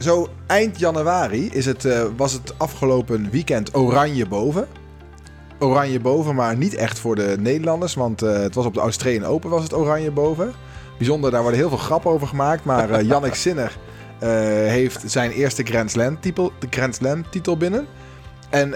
Zo eind januari is het, eh, was het afgelopen weekend oranje boven. Oranje boven, maar niet echt voor de Nederlanders. Want eh, het was op de Australian Open was het oranje boven. Bijzonder, daar worden heel veel grappen over gemaakt. Maar eh Jannik Sinner heeft zijn eerste Grand Slam titel, de Grand Slam titel binnen. En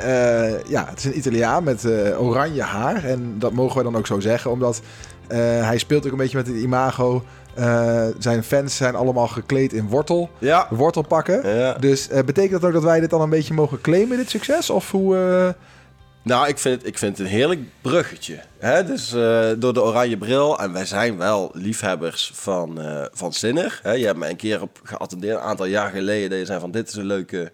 ja, het is een Italiaan met oranje haar. En dat mogen we dan ook zo zeggen, omdat hij speelt ook een beetje met het imago. Eh, zijn fans zijn allemaal gekleed in wortel, Ja. wortelpakken. ja. Dus eh, betekent dat ook dat wij dit dan een beetje mogen claimen, dit succes? Of hoe... eh, Nou, ik vind, het, ik vind het een heerlijk bruggetje. Hè? Dus door de oranje bril. En wij zijn wel liefhebbers van, van Sinner. Hè? Je hebt me een keer op geattendeerd, een aantal jaar geleden. Dat je zei van, dit is een leuke,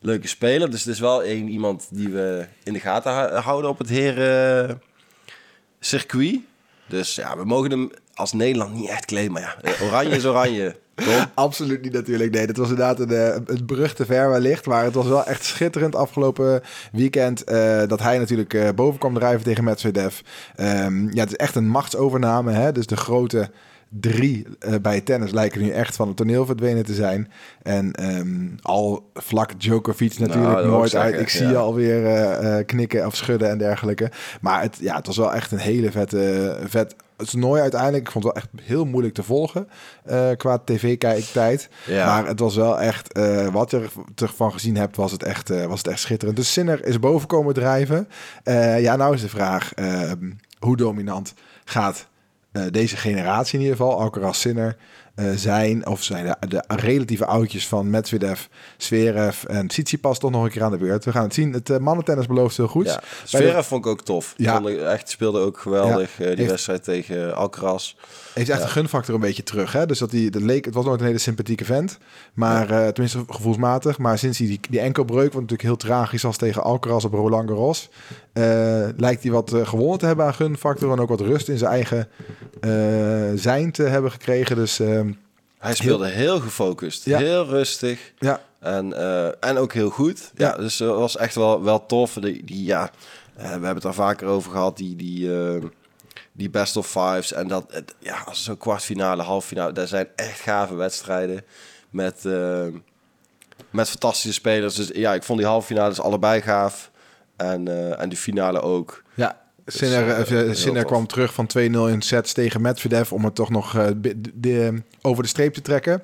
leuke speler. Dus het is wel een, iemand die we in de gaten hou- houden op het heren circuit. Dus ja, we mogen hem als Nederland niet echt claimen. Maar ja, eh, oranje is oranje. Tom. Absoluut niet natuurlijk. Nee, dat was inderdaad een, eh, een brug te ver wellicht. Maar het was wel echt schitterend afgelopen weekend. eh, dat hij natuurlijk eh, boven kwam drijven tegen Medvedev. Ehm, ja, het is echt een machtsovername. Hè? Dus de grote drie eh, bij tennis lijken nu echt van het toneel verdwenen te zijn. En ehm, al vlak Djokovic natuurlijk wou ik nooit uit. Ik zie ja. je alweer eh, eh, knikken of schudden en dergelijke. Maar het, ja, het was wel echt een hele vette, vet toernooi uiteindelijk. Ik vond het wel echt heel moeilijk te volgen eh, qua tv-kijktijd. Ja. Maar het was wel echt, eh, wat je ervan gezien hebt, was het echt, eh, was het echt schitterend. Dus Sinner is boven komen drijven. Ja, nou is de vraag, eh, hoe dominant gaat deze generatie in ieder geval, Alcaraz Sinner, zijn, of zijn de, de relatieve oudjes van Medvedev, Zverev en Tsitsipas toch nog een keer aan de beurt. We gaan het zien. Het uh, mannentennis belooft heel goed. Ja, vond ik ook tof. Ja. Ja. Vond ik echt speelde ook geweldig. eh, die Heeft- wedstrijd tegen Alcaraz. Heeft echt Ja. een gunfactor een beetje terug. Hè? Dus dat die, dat leek, het was nooit een hele sympathieke vent. Maar eh, tenminste gevoelsmatig. Maar sinds hij die, die enkelbreuk, wat natuurlijk heel tragisch was tegen Alcaraz op Roland Garros. Eh, lijkt hij wat eh, gewonnen te hebben aan gunfactor. En ook wat rust in zijn eigen eh, zijn te hebben gekregen. Dus ehm, Hij speelde heel, gefocust, Ja. heel rustig ja, en, en ook heel goed. Ja, Ja. dus dat was echt wel, wel tof. Die, die, ja, we hebben het daar vaker over gehad, die, die, die best of fives. En dat, ja, als zo'n kwartfinale, halffinale, dat zijn echt gave wedstrijden met, met fantastische spelers. Dus ja, ik vond die halve finales allebei gaaf. En, eh, en die finale ook. ja. Dus, Sinner, eh, eh, Sinner kwam terug van 2-0 in sets tegen Medvedev om het toch nog de, de- over de streep te trekken.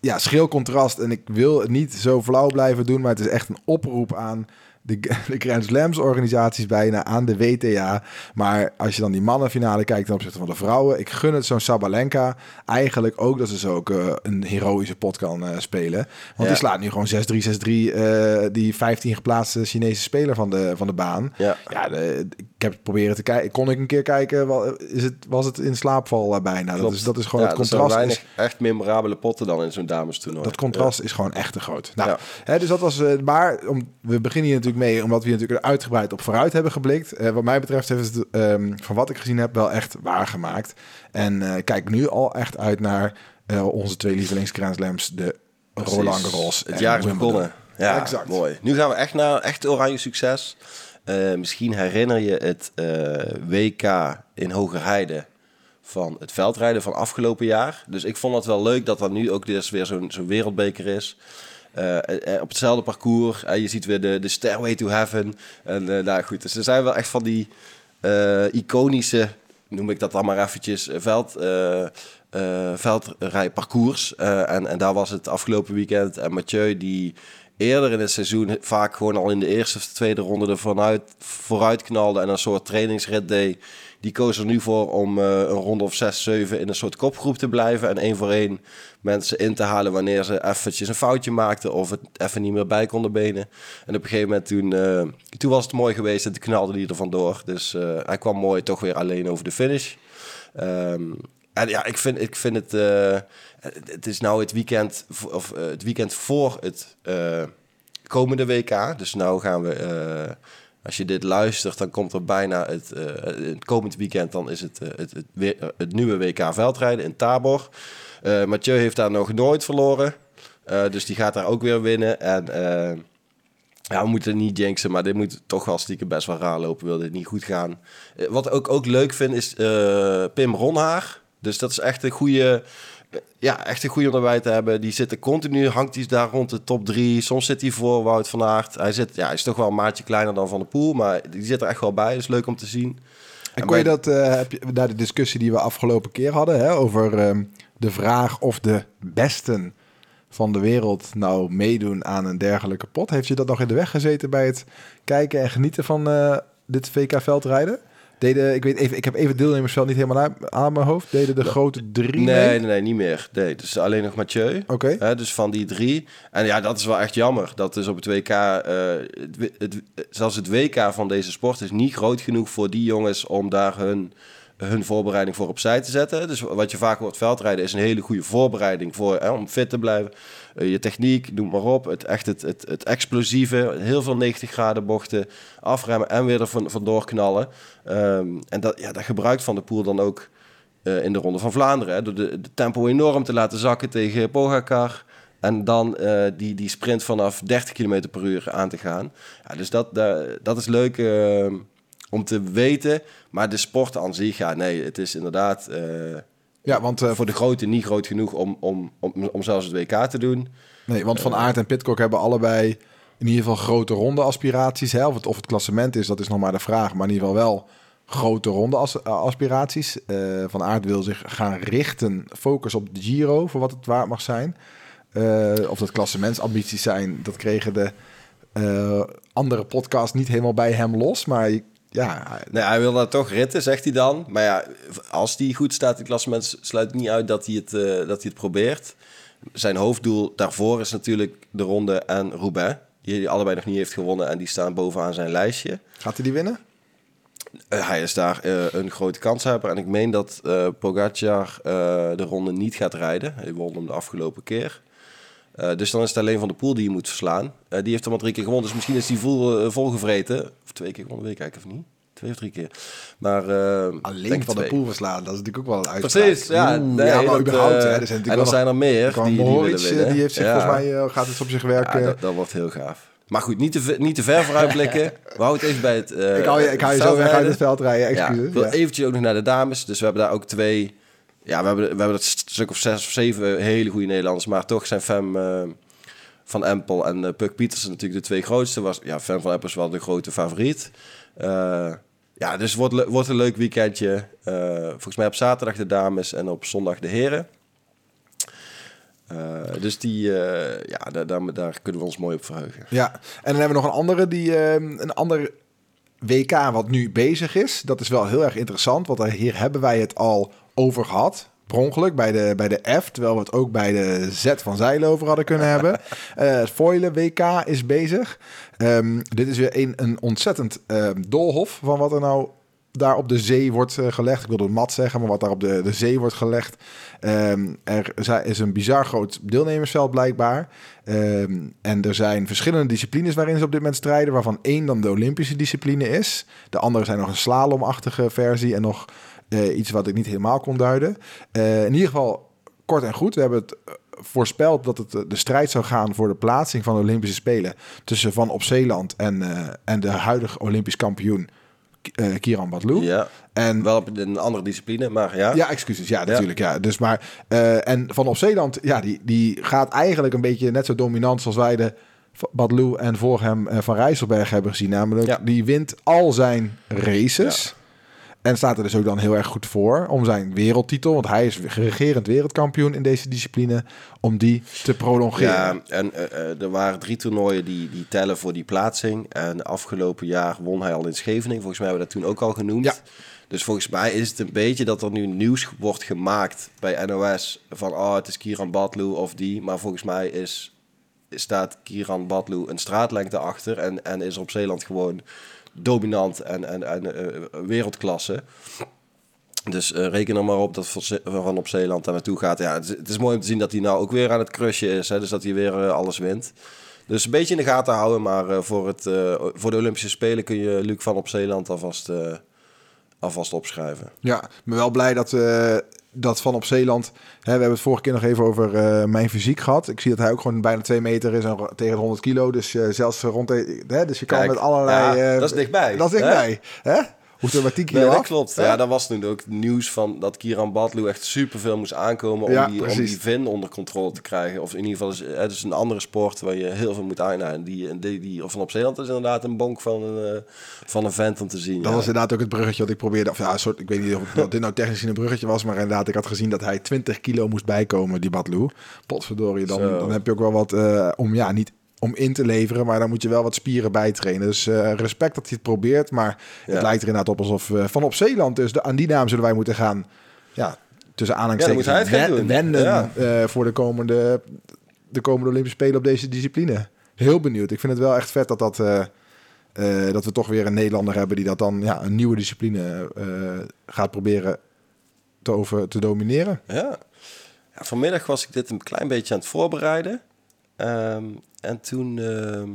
Ja, schril contrast. En ik wil het niet zo flauw blijven doen, maar het is echt een oproep aan de, de Grand Slams organisaties bijna, aan de WTA. Maar als je dan die mannenfinale kijkt ten opzichte van de vrouwen, ik gun het zo'n Sabalenka eigenlijk ook dat ze zo ook eh, een heroïsche pot kan eh, spelen. Want Ja. die slaat nu gewoon 6-3, 6-3 eh, die 15 geplaatste Chinese speler van de, van de baan. Ja. Ja, de, ik heb het proberen te kijken. Kon ik een keer kijken, wel, is het, was het in slaapval bijna. Dat is, dat is gewoon Ja, het contrast. weinig Is, echt memorabele potten dan in zo'n dames toernooi. dat contrast is gewoon echt te groot. Nou, hè, dus dat was. maar om, we beginnen hier natuurlijk mee, omdat we hier natuurlijk er uitgebreid op vooruit hebben geblikt. Eh, wat mij betreft heeft het, ehm, van wat ik gezien heb, wel echt waargemaakt. En eh, kijk nu al echt uit naar eh, onze twee lievelings Grand Slams, de Precies. Roland Garros. Het jaar is begonnen. Ja, Exact. mooi. Nu gaan we echt naar echt oranje succes. Misschien herinner je het WK in Hogerheide van het veldrijden van afgelopen jaar. Dus ik vond het wel leuk dat er nu ook dus weer zo'n zo'n wereldbeker is. Eh, eh, op hetzelfde parcours. En je ziet weer de, de Stairway to Heaven. En eh, nou goed, dus er zijn wel echt van die eh, iconische, noem ik dat dan maar eventjes, eh, veld, eh eh, veldrijparcours. Eh, en, en daar was het afgelopen weekend. En Mathieu die eerder in het seizoen vaak gewoon al in de eerste of de tweede ronde er vanuit, vooruit knalde en een soort trainingsrit deed. Die koos er nu voor om eh, een ronde of zes, zeven in een soort kopgroep te blijven. En één voor één mensen in te halen wanneer ze eventjes een foutje maakten of het even niet meer bij konden benen. En op een gegeven moment toen, eh, toen was het mooi geweest en toen knalde hij er vandoor. Dus eh, hij kwam mooi toch weer alleen over de finish. Ehm, en ja, ik vind, ik vind het... het is nou het weekend, of, het weekend voor het komende WK. Dus nou gaan we... als je dit luistert, dan komt er bijna het, eh, het komend weekend... dan is het, eh, het, het, nieuwe WK veldrijden in Tabor. Eh Mathieu heeft daar nog nooit verloren. Dus die gaat daar ook weer winnen. En ja, we moeten niet jinxen, maar dit moet toch wel stiekem best wel raar lopen. Wil dit niet goed gaan. Wat ik ook, ook leuk vind is Pim Ronhaar. Dus dat is echt een goede ja, echt een goede om erbij te hebben. Die zitten continu, hangt hij daar rond de top drie. Soms zit hij voor Wout van Aert. Hij, zit, ja, hij is toch wel een maatje kleiner dan Van de Poel, maar die zit er echt wel bij. Dat is leuk om te zien. En kon je dat, uh, heb je, naar de discussie die we afgelopen keer hadden, hè, over um, de vraag of de besten van de wereld nou meedoen aan een dergelijke pot. Heeft je dat nog in de weg gezeten bij het kijken en genieten van uh, dit VK-veldrijden? Deden, ik weet even, ik heb even deelnemersveld niet helemaal aan, aan mijn hoofd. Deden de grote drie nee, mee? Nee, nee, niet meer. Nee, dus alleen nog Mathieu. Oké. Okay. Dus van die drie. En ja, dat is wel echt jammer. Dat is op het WK, uh, het, het, zelfs het WK van deze sport is niet groot genoeg voor die jongens om daar hun hun voorbereiding voor opzij te zetten. Dus wat je vaak hoort veldrijden is een hele goede voorbereiding voor, hè, om fit te blijven. Uh, je techniek, noem maar op. Het, echt het, het, explosieve, heel veel 90 graden bochten, afremmen en weer er van, vandoor knallen. Um, en dat, ja, dat gebruikt Van de Poel dan ook uh, in de Ronde van Vlaanderen. Hè, door de, tempo enorm te laten zakken tegen Pogacar. En dan uh, die, die sprint vanaf 30 km per uur aan te gaan. Ja, dus dat, dat, is leuk uh, om te weten. Maar de sport aan zich, ja, nee, het is inderdaad uh, ja, want, uh, voor de grote niet groot genoeg om, om, om, om zelfs het WK te doen. Nee, want Van Aert en Pitcock hebben allebei in ieder geval grote ronde aspiraties. Hè? Of, het, of het klassement is, dat is nog maar de vraag. Maar in ieder geval wel grote ronde as, aspiraties. Uh, van Aert wil zich gaan richten, focus op de Giro, voor wat het waard mag zijn. Uh, of dat klassementsambities zijn, dat kregen de uh, andere podcast niet helemaal bij hem los. Maar ja, nee, hij wil daar toch ritten, zegt hij dan. Maar ja, als hij goed staat in het klassement, sluit niet uit dat hij het, uh, dat hij het probeert. Zijn hoofddoel daarvoor is natuurlijk de ronde en Roubaix. Die hij allebei nog niet heeft gewonnen en die staan bovenaan zijn lijstje. Gaat hij die winnen? Uh, hij is daar uh, een grote kanshebber. En ik meen dat Pogacar de ronde niet gaat rijden. Hij won hem de afgelopen keer. Uh, dus dan is het alleen van de pool die je moet verslaan. Uh, die heeft er maar drie keer gewonnen. Dus misschien is die vol, uh, volgevreten. Of twee keer gewonnen, weet ik eigenlijk of niet. Twee of drie keer. Maar alleen van de pool verslaan, dat is natuurlijk ook wel een uitspraak. Precies, ja. Nee, ja, maar dat, überhaupt. Hè, er zijn en dan zijn er meer die, die Moritz, willen. Die heeft zich ja. volgens mij, gaat het op zich werken. Ja, dat, dat wordt heel gaaf. Maar goed, niet te, niet te ver vooruitblikken. We houden het even bij het ik hou je, ik hou je zo weg uit het veld rijden, excuses. Ja, ik wil eventjes ook nog naar de dames. Dus we hebben daar ook twee... Ja, we hebben, we hebben dat stuk of zes of zeven hele goede Nederlanders. Maar toch zijn Fem... Van Empel en uh, Puck Pietersen natuurlijk de twee grootste. Was, ja, Fan van Empel is wel de grote favoriet. Ja, dus wordt, wordt een leuk weekendje. Volgens mij op zaterdag de dames en op zondag de heren. dus die, ja, daar, daar, kunnen we ons mooi op verheugen. Ja, en dan hebben we nog een andere, die, een ander WK wat nu bezig is. Dat is wel heel erg interessant, want hier hebben wij het al over gehad per ongeluk bij de, bij de F, terwijl we het ook bij de Z van Zeilen over hadden kunnen hebben. Uh, het Foilen WK is bezig. Um, dit is weer een, een ontzettend uh, doolhof van wat er nou daar op de zee wordt uh, gelegd. Ik wilde mat zeggen, maar wat daar op de, de zee wordt gelegd. Um, er is een bizar groot deelnemersveld blijkbaar. Um, en er zijn verschillende disciplines waarin ze op dit moment strijden, waarvan één dan de Olympische discipline is. De andere zijn nog een slalomachtige versie en nog uh, iets wat ik niet helemaal kon duiden. Uh, in ieder geval kort en goed. We hebben het voorspeld dat het de strijd zou gaan voor de plaatsing van de Olympische Spelen tussen Van op Zeeland en, uh, en de huidige Olympisch kampioen uh, Kiran Badlou. Ja, en wel op een andere discipline, maar ja. Ja, excuses. Ja, natuurlijk. Ja. ja. Dus maar, uh, en Van op Zeeland, ja, die, die gaat eigenlijk een beetje net zo dominant zoals wij de Badlou en voor hem Van Rijsselberg hebben gezien. Namelijk, ja. die wint al zijn races. Ja. En staat er dus ook dan heel erg goed voor om zijn wereldtitel, want hij is regerend wereldkampioen in deze discipline, om die te prolongeren. Ja, en uh, er waren drie toernooien die, die tellen voor die plaatsing. En afgelopen jaar won hij al in Scheveningen. Volgens mij hebben we dat toen ook al genoemd. Ja. Dus volgens mij is het een beetje dat er nu nieuws wordt gemaakt bij NOS van oh, het is Kiran Badlou of die. Maar volgens mij is, staat Kiran Badlou een straatlengte achter en, en is er op Zeeland gewoon dominant en, en, en uh, wereldklasse. Dus uh, reken er maar op dat Van op Zeeland daar naartoe gaat. Ja, het is, mooi om te zien dat hij nou ook weer aan het crushen is. Hè, dus dat hij weer uh, alles wint. Dus een beetje in de gaten houden. Maar voor, het, voor de Olympische Spelen kun je Luc van op Zeeland alvast, alvast opschrijven. Ja, ben wel blij dat dat van op Zeeland. Hè, we hebben het vorige keer nog even over uh, mijn fysiek gehad. Ik zie dat hij ook gewoon bijna twee meter is en tegen de 100 kilo. Dus uh, zelfs rond de, hè, dus je kan met allerlei. Ja, uh, dat is dichtbij. Dat is dichtbij. Hè? Hoeft er maar 10 kilo Nee, dat klopt. Ja, dan was toen ook nieuws van dat Kieran Badlu echt superveel moest aankomen om, Ja, die, om die vin onder controle te krijgen. Of in ieder geval, is, het is een andere sport waar je heel veel moet aan. Die, die, die, of van op Zeeland is inderdaad een bonk van een, eh, van een vent om te zien. Dat ja. was inderdaad ook het bruggetje wat ik probeerde. Of ja, soort, ik weet niet of dit nou technisch gezien een bruggetje was, maar inderdaad, ik had gezien dat hij 20 kilo moest bijkomen, die Badloo. Potverdorie, dan, Zo. dan heb je ook wel wat eh, om, ja, niet om in te leveren, maar dan moet je wel wat spieren bijtrainen. Dus eh, respect dat hij het probeert, maar het Ja. lijkt er inderdaad op alsof eh, van op Zeeland, dus de, aan die naam zullen wij moeten gaan, ja, tussen aanhalingstekens, Ja, wen- Ja. eh, voor de komende, de komende Olympische Spelen op deze discipline. Heel benieuwd. Ik vind het wel echt vet dat dat... dat we toch weer een Nederlander hebben die dat dan ja, een nieuwe discipline gaat proberen te, over, te domineren. Ja. ja. Vanmiddag was ik dit een klein beetje aan het voorbereiden. Ehm, en toen ehm,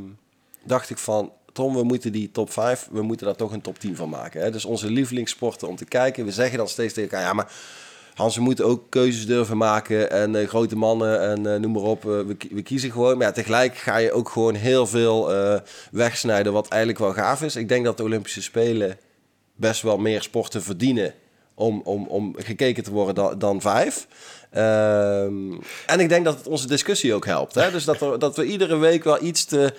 dacht ik van... Tom, we moeten die top 5, we moeten daar toch een top 10 van maken. Hè? Dus onze lievelingssporten om te kijken. We zeggen dan steeds tegen elkaar... Ja, maar Hans, we moeten ook keuzes durven maken. En eh, grote mannen en eh, noem maar op. eh, we, we kiezen gewoon. Maar ja, tegelijk ga je ook gewoon heel veel wegsnijden... wat eigenlijk wel gaaf is. Ik denk dat de Olympische Spelen best wel meer sporten verdienen om, om, om gekeken te worden dan, dan vijf. Ehm, en ik denk dat het onze discussie ook helpt. Hè? Dus dat, er, dat we iedere week wel iets te,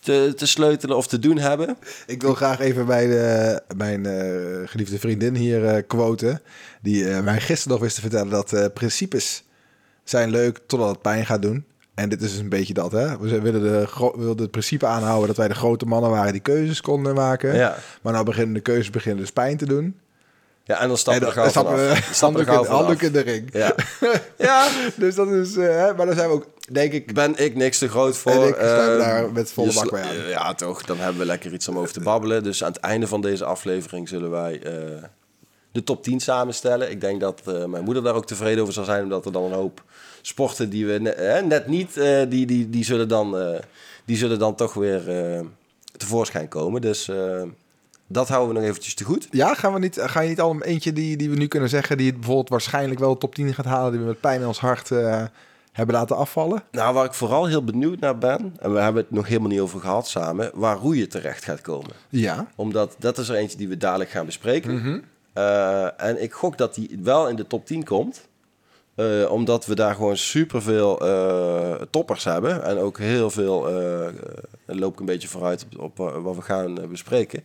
te, te sleutelen of te doen hebben. Ik wil graag even bij de, mijn eh, geliefde vriendin hier eh quoten. Die eh, mij gisteren nog wist te vertellen dat principes zijn leuk totdat het pijn gaat doen. En dit is dus een beetje dat, hè? We willen, de, wilden het principe aanhouden dat wij de grote mannen waren die keuzes konden maken. Ja. Maar nou beginnen de keuzes beginnen dus pijn te doen. Ja, en dan stappen en we gauw stappen vanaf. Stappen handdoek in, handdoek de ring. Ja. ja, Dus dat is, eh, maar dan zijn we ook, denk ik, ben ik niks te groot voor. En ik Ehm, daar met volle bak bij aan. Ja, toch. Dan hebben we lekker iets om over te babbelen. Dus aan het einde van deze aflevering zullen wij eh, de top 10 samenstellen. Ik denk dat mijn moeder daar ook tevreden over zal zijn. Omdat er dan een hoop sporten die we ne- net niet... die, die, die, zullen dan, die zullen dan toch weer tevoorschijn komen. Dus dat houden we nog eventjes te goed. Ja, gaan we niet, ga je niet al een eentje die, die we nu kunnen zeggen, die het bijvoorbeeld waarschijnlijk wel de top 10 gaat halen, die we met pijn in ons hart eh, hebben laten afvallen? Nou, waar ik vooral heel benieuwd naar ben... en we hebben het nog helemaal niet over gehad samen... waar roeien terecht gaat komen. Ja. Omdat dat is er eentje die we dadelijk gaan bespreken. Eh, en ik gok dat die wel in de top 10 komt. Eh, omdat we daar gewoon superveel eh toppers hebben. En ook heel veel... eh eh, dan loop ik een beetje vooruit op, op wa- wat we gaan eh, bespreken.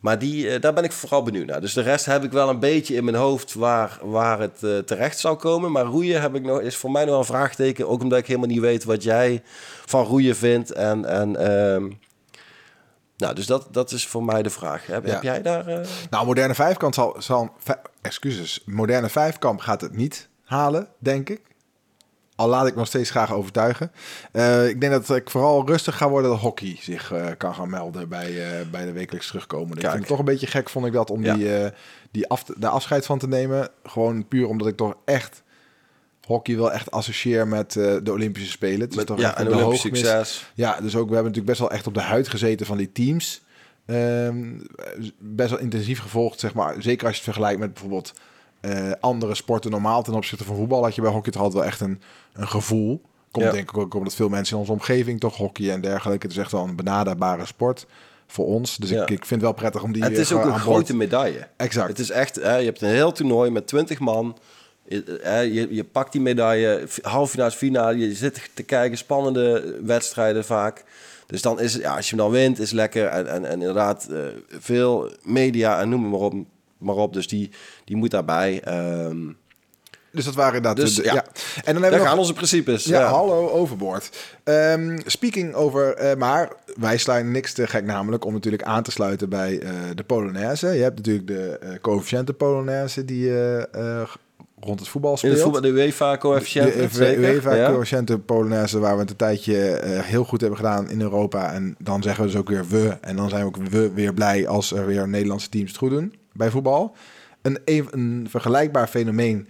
Maar die, eh, daar ben ik vooral benieuwd naar. Dus de rest heb ik wel een beetje in mijn hoofd waar, waar het eh, terecht zou komen. Maar roeien heb ik nog, is voor mij nog een vraagteken. Ook omdat ik helemaal niet weet wat jij van roeien vindt. En, en ehm, nou, dus dat, dat is voor mij de vraag. Heb, Ja. heb jij daar... eh, Nou, moderne vijfkant zal, zal excuses, moderne vijfkamp gaat het niet halen, denk ik. Al laat ik nog steeds graag overtuigen. Eh, ik denk dat ik vooral rustig ga worden dat hockey zich eh, kan gaan melden bij, eh, bij de wekelijks terugkomen. Ik Kijk. vind het toch een beetje gek, vond ik dat, om Ja. die, die af, de afscheid van te nemen. Gewoon puur omdat ik toch echt hockey wel echt associeer met de Olympische Spelen. Het is met, toch ja, een de Olympisch succes. Ja, dus ook we hebben natuurlijk best wel echt op de huid gezeten van die teams. Ehm, best wel intensief gevolgd, zeg maar. Zeker als je het vergelijkt met bijvoorbeeld eh, andere sporten normaal ten opzichte van voetbal. Had je bij hockey toch altijd wel echt een, een gevoel. Komt Ja. denk ik ook omdat veel mensen in onze omgeving toch hockey en dergelijke. Het is echt wel een benaderbare sport voor ons. Dus Ja. ik, ik vind het wel prettig om die En het is ook gewoon een grote medaille. Exact. Het is echt, hè, je hebt een heel toernooi met 20 man. Je, hè, je, je pakt die medaille, f- halve finale, finale. Je zit te kijken, spannende wedstrijden vaak. Dus dan is het, ja, als je hem dan wint, is lekker. En, en, en inderdaad, eh, veel media en noem maar op. Maar op dus die, die moet daarbij. Ehm, Dus dat waren inderdaad... Dus, de- ja. ja. En dan hebben daar we nog gaan onze principes. Ja, Ja, hallo, overboord. Ehm, speaking over, eh, maar wij slaan niks te gek namelijk om natuurlijk aan te sluiten bij eh, de Polonaise. Je hebt natuurlijk de eh coëfficiënte Polonaise die rond het voetbal In speelt. het voetbal, de UEFA-coëfficiënt. De zeker? UEFA Ja. coëfficiënte Polonaise waar we het een tijdje heel goed hebben gedaan in Europa. En dan zeggen we dus ook weer we. En dan zijn we ook we weer blij als er weer Nederlandse teams het goed doen bij voetbal. Een, een, vergelijkbaar fenomeen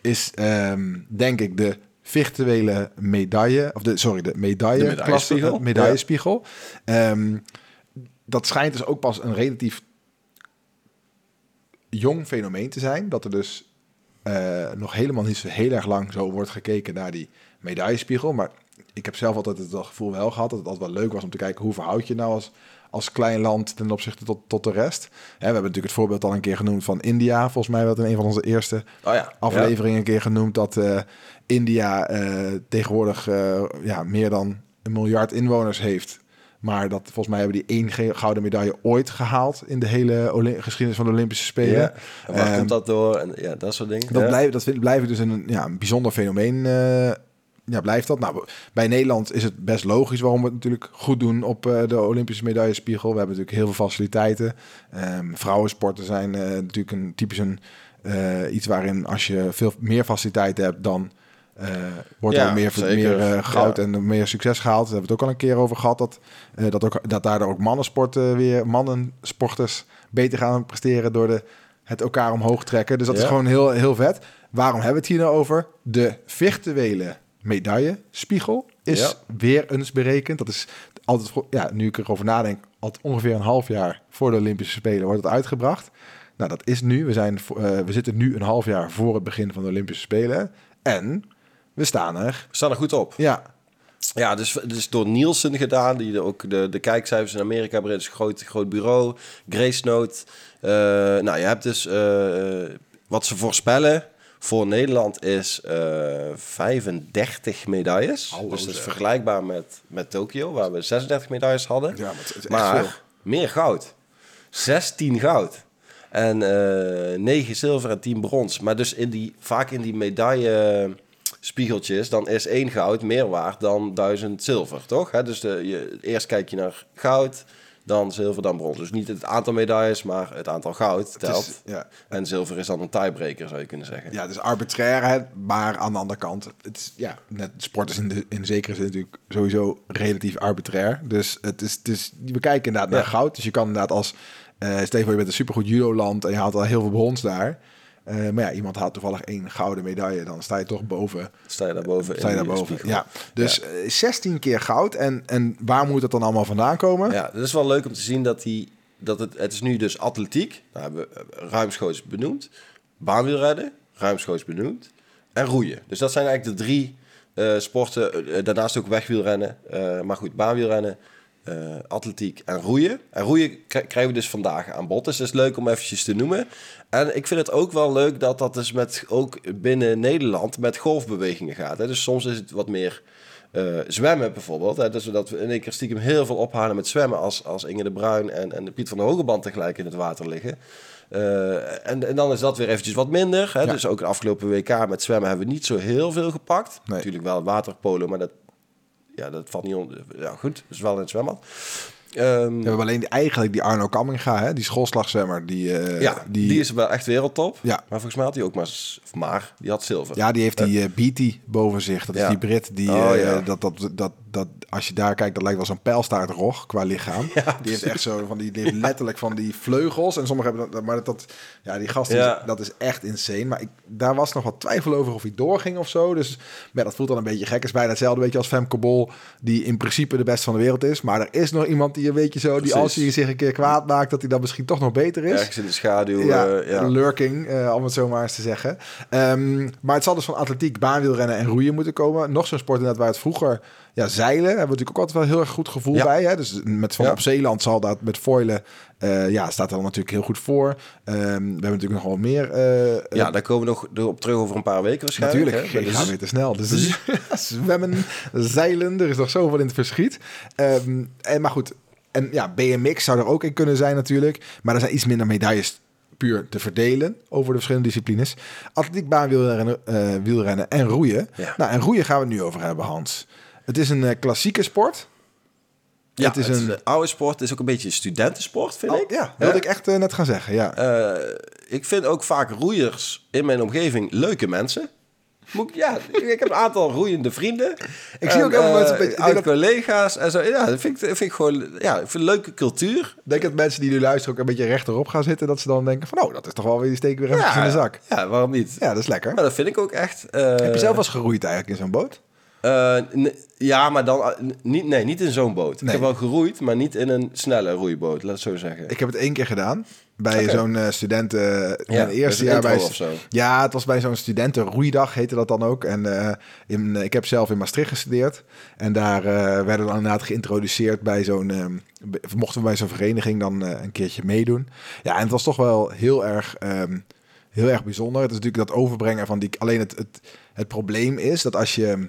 is ehm, denk ik de virtuele medaille, of de, sorry, de medaille, De medaillespiegel, klasse, medaillespiegel. Ehm, dat schijnt dus ook pas een relatief jong fenomeen te zijn. Dat er dus eh, nog helemaal niet zo heel erg lang zo wordt gekeken naar die medaillespiegel. Maar ik heb zelf altijd het gevoel wel gehad dat het altijd wel leuk was om te kijken hoe verhoud je nou als, als klein land ten opzichte tot, tot de rest. We hebben natuurlijk het voorbeeld al een keer genoemd van India. Volgens mij werd in een van onze eerste Oh ja. afleveringen een keer genoemd dat eh, India eh, tegenwoordig eh, ja, meer dan een miljard inwoners heeft. Maar dat volgens mij hebben die één gouden medaille ooit gehaald in de hele Olymp- geschiedenis van de Olympische Spelen. Ja. En waar Ehm, komt dat door? En ja, dat soort dingen. Dat, Ja. blijft, dat vind- blijft dus een, ja, een bijzonder fenomeen. Ja, blijft dat. Nou, bij Nederland is het best logisch waarom we het natuurlijk goed doen op eh, de Olympische medaillespiegel. We hebben natuurlijk heel veel faciliteiten. Ehm, vrouwensporten zijn eh, natuurlijk een typisch een, eh, iets waarin als je veel meer faciliteiten hebt, dan wordt Ja, er meer, zeker. meer goud Ja. en meer succes gehaald. Daar hebben we het ook al een keer over gehad. Dat, dat, ook, dat daardoor ook mannensporten weer, mannensporters beter gaan presteren door de, het elkaar omhoog trekken. Dus dat is gewoon heel, heel vet. Waarom hebben we het hier nou over? De virtuele medaillespiegel is Ja. weer eens berekend. Dat is altijd, ja, nu ik erover nadenk, altijd ongeveer een half jaar voor de Olympische Spelen wordt het uitgebracht. Nou, dat is nu. We, zijn, eh, we zitten nu een half jaar voor het begin van de Olympische Spelen. En we staan er. We staan er goed op. Ja, Ja, dus, dus door Nielsen gedaan, die de- ook de, de kijkcijfers in Amerika. Het is een groot, groot bureau. Grace Note. Eh, nou, je hebt dus eh, wat ze voorspellen voor Nederland is eh 35 medailles. Hallo, dus dat is vergelijkbaar met, met Tokio, waar we 36 medailles hadden. ja maar het is echt maar veel. meer goud. 16 goud. En eh 9 zilver en 10 brons. Maar dus in die, vaak in die medaille spiegeltjes, dan is één goud meer waard dan duizend zilver, toch? Hè, dus de, je, eerst kijk je naar goud, dan zilver, dan brons. Dus niet het aantal medailles, maar het aantal goud telt. is, ja, En zilver is dan een tiebreaker, zou je kunnen zeggen. ja, het is arbitrair, hè, maar aan de andere kant, het is, ja, net, sport is in, de, in zekere zin natuurlijk sowieso relatief arbitrair. Dus het is, het is, we kijken inderdaad naar Ja. goud. Dus je kan inderdaad als, stel je voor je bent een supergoed judo-land en je haalt al heel veel brons daar. Eh, maar ja, iemand haalt toevallig één gouden medaille, dan sta je toch boven. Sta je daarboven Sta je daarboven. Ja, dus eh, 16 keer goud. En, en waar moet het dan allemaal vandaan komen? Ja, dat is wel leuk om te zien dat, die, dat het, het is nu dus atletiek, nou, hebben we eh, ruimschoots benoemd, baanwielrennen, ruimschoots benoemd en roeien. Dus dat zijn eigenlijk de drie eh, sporten, eh, daarnaast ook wegwielrennen, eh, maar goed, baanwielrennen, eh, atletiek en roeien. En roeien krijgen we dus vandaag aan bod, dus dat is leuk om eventjes te noemen. En ik vind het ook wel leuk dat dat dus met, ook binnen Nederland met golfbewegingen gaat. Hè. Dus soms is het wat meer eh, zwemmen bijvoorbeeld. Hè, dus dat we in één keer stiekem heel veel ophalen met zwemmen als, als Inge de Bruin en, en de Piet van de Hogeband tegelijk in het water liggen. Eh, en, en dan is dat weer eventjes wat minder. Hè? Ja. Dus ook de afgelopen WK met zwemmen hebben we niet zo heel veel gepakt. Nee. Natuurlijk wel waterpolo, maar dat, ja, dat valt niet onder. Ja, goed, dus wel in het zwembad. Ehm, We hebben alleen die, eigenlijk die Arno Kamminga, hè, die schoolslagzwemmer. Die, eh, ja, die, is wel echt wereldtop. Ja. Maar volgens mij had hij ook maar, of maar die had zilver. Ja, die heeft die eh Beatty boven zich. Dat is Ja. die Brit die, Oh, ja. dat, dat, dat, dat, als je daar kijkt, dat lijkt wel zo'n pijlstaartrog qua lichaam. die heeft echt zo van die, die heeft letterlijk van die vleugels. En sommigen hebben dat, maar dat, dat ja, die gast, is- dat is echt insane. Maar ik, daar was nog wat twijfel over of hij doorging of zo. Dus maar dat voelt dan een beetje gek. is bijna hetzelfde beetje als Femke Bol, die in principe de beste van de wereld is. Maar er is nog iemand die een beetje zo, die als hij zich een keer kwaad maakt, dat hij dan misschien toch nog beter is. Ergens in de schaduw. Ja, eh, ja. lurking, eh, om het zo maar eens te zeggen. Ehm, maar het zal dus van atletiek, baanwielrennen en roeien moeten komen. Nog zo'n sport inderdaad waar het vroeger... Ja, zeilen hebben we natuurlijk ook altijd wel heel erg goed gevoel Ja. bij. Hè? Dus met Van Ja. op Zeeland zal dat met foilen... eh, ja, staat er dan natuurlijk heel goed voor. Ehm, we hebben natuurlijk nog wel meer... eh, eh, ja, daar komen we nog op terug over een paar weken waarschijnlijk. Natuurlijk, hè. ik Dus- ga weer te snel. Dus zwemmen, zeilen, er is nog zoveel in het verschiet. Ehm, en, maar goed, en ja, BMX zou er ook in kunnen zijn natuurlijk. Maar er zijn iets minder medailles puur te verdelen over de verschillende disciplines. Atletiek, baanwielrennen eh, wielrennen en roeien. Ja. Nou, en roeien gaan we het nu over hebben, Hans. Het is een eh, klassieke sport. Ja, het is een... oude sport. Het is ook een beetje een studentensport, vind Oh, ik. ja, wilde ik echt eh, net gaan zeggen, ja. Eh, ik vind ook vaak roeiers in mijn omgeving leuke mensen. Moet ik, ja, ik heb een aantal roeiende vrienden. Ik zie ook veel mensen eh, een beetje- ik denk oud-collega's en zo. Ja, dat vind ik, vind ik gewoon... Ja, ik vind een leuke cultuur. Ik denk dat mensen die nu luisteren ook een beetje rechterop gaan zitten. Dat ze dan denken van, oh, dat is toch wel weer, die steken weer even Ja, in de zak. Ja, waarom niet? Ja, dat is lekker. Maar dat vind ik ook echt. eh, Heb je zelf wel eens geroeid eigenlijk in zo'n boot? Eh, ja, maar dan... eh, niet, nee, niet in zo'n boot. Ik heb wel geroeid, maar niet in een snelle roeiboot, laat het zo zeggen. Ik heb het één keer gedaan. Bij zo'n eh, studenten... in Ja, het eerste jaar bij... Ja, het was bij zo'n studentenroeidag, heette dat dan ook. En in, ik heb zelf in Maastricht gestudeerd. En daar werden we inderdaad geïntroduceerd bij zo'n... mochten we bij zo'n vereniging dan een keertje meedoen. Ja, en het was toch wel heel erg, ehm, heel erg bijzonder. Het is natuurlijk dat overbrengen van die... Alleen het, het, het probleem is dat als je...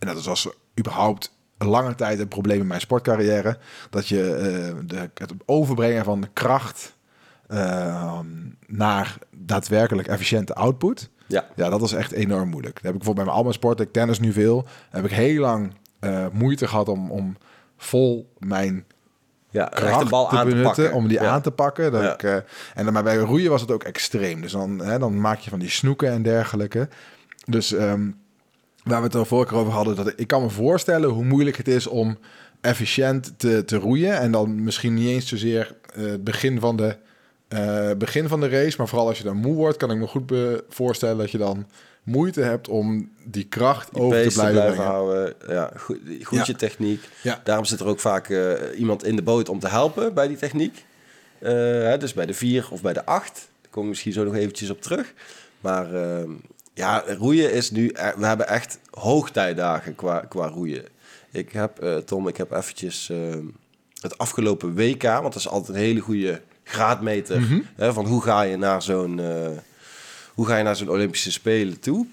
En dat was überhaupt lange tijd een probleem in mijn sportcarrière. Dat je eh, de, het overbrengen van de kracht eh, naar daadwerkelijk efficiënte output. Ja. Ja, dat was echt enorm moeilijk. Dat heb ik bijvoorbeeld bij mijn allemaal sport, ik tennis nu veel, heb ik heel lang eh, moeite gehad om, om vol mijn Ja, kracht de bal te aan te benutten, pakken. om die Ja. aan te pakken. Dat Ja. ik, eh, en dan, maar bij roeien was het ook extreem. Dus dan, hè, dan maak je van die snoeken en dergelijke. Dus ehm, waar we het er vorige keer over hadden, dat ik, ik kan me voorstellen hoe moeilijk het is om efficiënt te, te roeien. En dan misschien niet eens zozeer eh, het begin van de eh, begin van de race, maar vooral als je dan moe wordt, kan ik me goed voorstellen dat je dan moeite hebt om die kracht Die over te blijven, brengen. houden. Ja, goed, goed Ja. je techniek. Ja. Daarom zit er ook vaak eh, iemand in de boot om te helpen bij die techniek. Hè, dus bij de vier of bij de acht. Daar komen we misschien zo nog eventjes op terug. Maar ehm, ja, roeien is nu... e- We hebben echt hoogtijdagen qua, qua roeien. Ik heb, eh, Tom, ik heb eventjes ehm, het afgelopen WK... Want dat is altijd een hele goede graadmeter... Mhm. hè, van hoe ga je naar zo'n... eh, hoe ga je naar zo'n Olympische Spelen toe?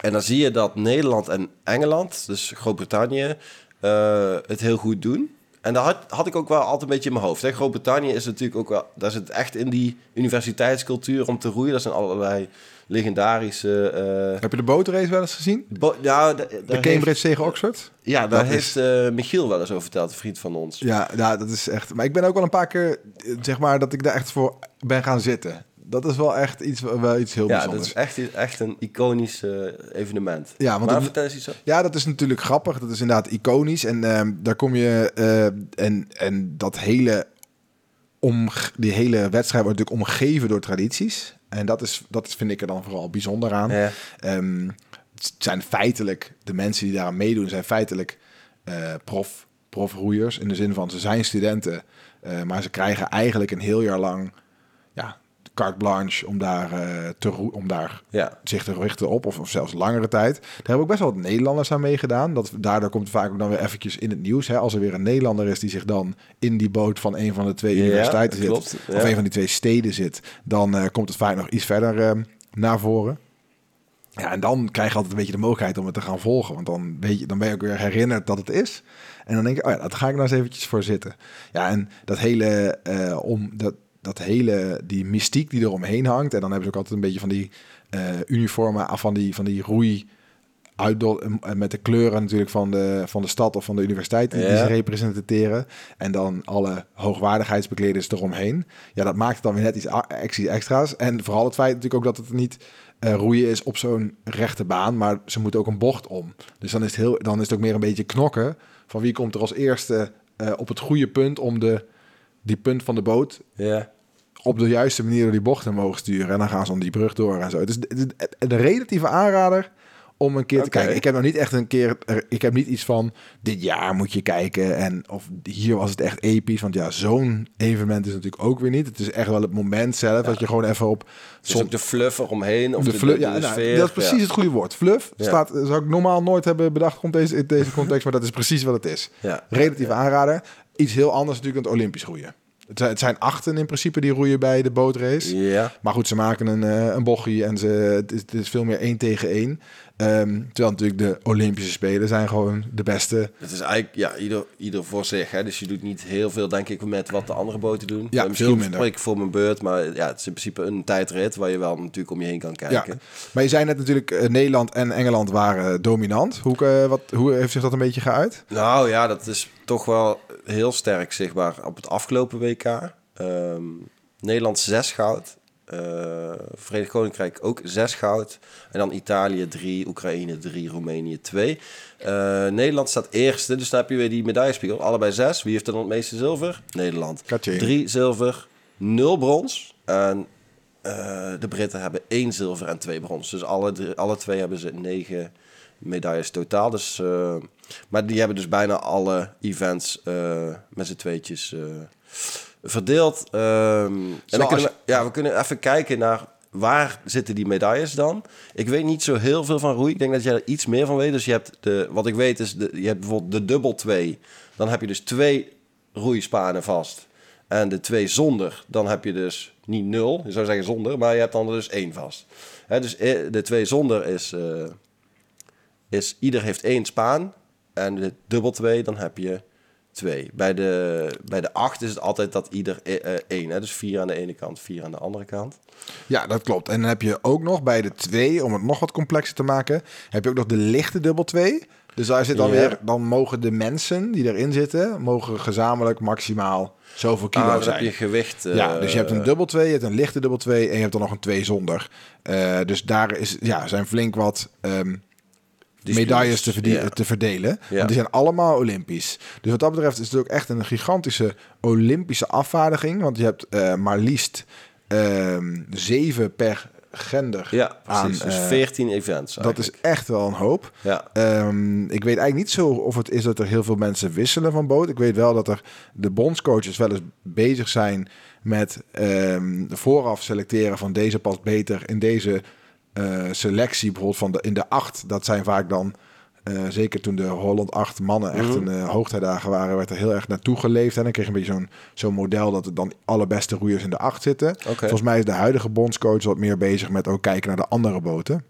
En dan zie je dat Nederland en Engeland, dus Groot-Brittannië, eh, het heel goed doen. En dat had, had ik ook wel altijd een beetje in mijn hoofd. Groot-Brittannië is natuurlijk ook wel, daar zit echt in die universiteitscultuur om te roeien. Dat zijn allerlei legendarische. eh, Heb je de bootrace wel eens gezien? bo- De Cambridge tegen Oxford? Ja, daar Dat is- heeft eh, Michiel wel eens over verteld, een vriend van ons. Ja, ja, dat is echt. Maar ik ben ook wel een paar keer, zeg maar, dat ik daar echt voor ben gaan zitten. Dat is wel echt iets, wel iets heel Ja, dat bijzonders. is echt, echt een iconisch eh, evenement. Ja, want maar vertel eens iets. Ja, dat is natuurlijk grappig. Dat is inderdaad iconisch. En ehm, daar kom je. en, en dat hele. Om, die hele wedstrijd wordt natuurlijk omgeven door tradities. En dat, is, dat vind ik er dan vooral bijzonder aan. Ja. Ehm, het zijn feitelijk, de mensen die daaraan meedoen, zijn feitelijk eh prof, profroeiers. In de zin van ze zijn studenten, eh, maar ze krijgen eigenlijk een heel jaar lang carte blanche om daar, eh, te om daar Ja. zich te richten op, of, of zelfs langere tijd. Daar hebben ook best wel wat Nederlanders aan meegedaan. Dat, daardoor komt vaak ook dan weer eventjes in het nieuws. Hè, als er weer een Nederlander is die zich dan in die boot van een van de twee Ja, universiteiten zit, klopt, ja. of een van die twee steden zit, dan eh, komt het vaak nog iets verder eh, naar voren. Ja, en dan krijg je altijd een beetje de mogelijkheid om het te gaan volgen. Want dan, weet je, dan ben je ook weer herinnerd dat het is. En dan denk je, oh ja, dat ga ik nou eens eventjes voor zitten. Ja, en dat hele, eh, om, dat, dat hele, die mystiek die eromheen hangt. En dan hebben ze ook altijd een beetje van die eh, uniformen, van die, van die roei uitdol, eh, met de kleuren natuurlijk van de, van de stad of van de universiteit die, Ja. ze representeren. En dan alle hoogwaardigheidsbekleders eromheen. Ja, dat maakt het dan weer net iets, extra's. En vooral het feit natuurlijk ook dat het niet eh, roeien is op zo'n rechte baan, maar ze moeten ook een bocht om. Dus dan is het, heel, dan is het ook meer een beetje knokken van wie komt er als eerste eh, op het goede punt om de, die punt van de boot Ja. Op de juiste manier door die bochten mogen sturen. En dan gaan ze om die brug door en zo. Het is de, de- de relatieve aanrader om een keer te kijken. Ik heb nog niet echt een keer... Ik heb niet iets van, dit jaar moet je kijken. En of hier was het echt episch. Want ja, zo'n evenement is natuurlijk ook weer niet. Het is echt wel het moment zelf dat je gewoon even op... Dus ook de fluff eromheen. Of de de, fluff, ja, nou, sfeer, dat is precies ja. het goede woord. Fluff staat, zou ik normaal nooit hebben bedacht komt deze, in deze context, maar dat is precies wat het is. Ja. Relatieve aanrader. Iets heel anders natuurlijk dan het Olympisch roeien. Het zijn, achten in principe die roeien bij de bootrace. Ja. Maar goed, ze maken een, eh, een bochie en ze, het, is, het is veel meer één tegen één. Ehm, terwijl natuurlijk de Olympische Spelen zijn gewoon de beste. Het is eigenlijk ja, ieder, ieder voor zich. Hè? Dus je doet niet heel veel, denk ik, met wat de andere boten doen. Ja, Eh, misschien veel minder. spreek ik voor mijn beurt, maar ja, het is in principe een tijdrit waar je wel natuurlijk om je heen kan Ja. kijken. Maar je zei net natuurlijk, eh, Nederland en Engeland waren dominant. Hoe, eh, wat, hoe heeft zich dat een beetje geuit? Nou ja, dat is toch wel heel sterk zichtbaar op het afgelopen WK. Ehm, Nederland zes goud. Eh, Verenigd Koninkrijk ook zes goud. En dan Italië drie, Oekraïne drie, Roemenië twee. Eh, Nederland staat eerste, dus dan heb je weer die medaillespiegel. Allebei zes. Wie heeft er dan het meeste zilver? Nederland. Katje. Drie zilver, nul brons. En eh, de Britten hebben één zilver en twee brons. Dus alle, drie- alle twee hebben ze negen medailles totaal. Dus, maar die hebben dus bijna alle events met z'n tweetjes verdeeld. ehm, en dan kunnen we, ja, we kunnen even kijken naar waar zitten die medailles dan. Ik weet niet zo heel veel van roei. Ik denk dat jij er iets meer van weet. Dus je hebt de, wat ik weet is, de, je hebt bijvoorbeeld de dubbel 2. Dan heb je dus twee roeispanen vast. En de twee zonder, dan heb je dus niet nul. Je zou zeggen zonder, maar je hebt dan dus één vast. Dus eh, de twee zonder is, eh, is ieder heeft één spaan. En de dubbel 2, dan heb je twee. Bij de, bij de acht is het altijd dat ieder eh, eh, één. Hè? Dus vier aan de ene kant, vier aan de andere kant. Ja, dat klopt. En dan heb je ook nog bij de 2, om het nog wat complexer te maken, heb je ook nog de lichte dubbel 2. Dus daar zit dan weer, dan mogen de mensen die erin zitten, mogen gezamenlijk maximaal zoveel kilo Ah, zijn. heb je gewicht. eh, ja, dus je hebt een dubbel 2, je hebt een lichte dubbel 2 en je hebt dan nog een 2 zonder. Eh, dus daar is, ja, zijn flink wat ehm. Medailles te, Ja. te verdelen. Ja. Want die zijn allemaal Olympisch. Dus wat dat betreft is het ook echt een gigantische Olympische afvaardiging. Want je hebt eh, maar liefst ehm, zeven per gender. Ja, aan, precies. dus eh, 14 events. dat is echt wel een hoop. Ja. Ehm, ik weet eigenlijk niet zo of het is dat er heel veel mensen wisselen van boot. Ik weet wel dat er de bondscoaches wel eens bezig zijn met ehm, vooraf selecteren van deze past beter in deze eh, selectie. Bijvoorbeeld van de, in de acht. Dat zijn vaak dan, eh, zeker toen de Holland 8 mannen echt Mhm. een eh, hoogtijdagen waren, werd er heel erg naartoe geleefd. En dan kreeg je een beetje zo'n zo'n model dat er dan alle beste roeiers in de acht zitten. Volgens mij is de huidige bondscoach wat meer bezig met ook kijken naar de andere boten.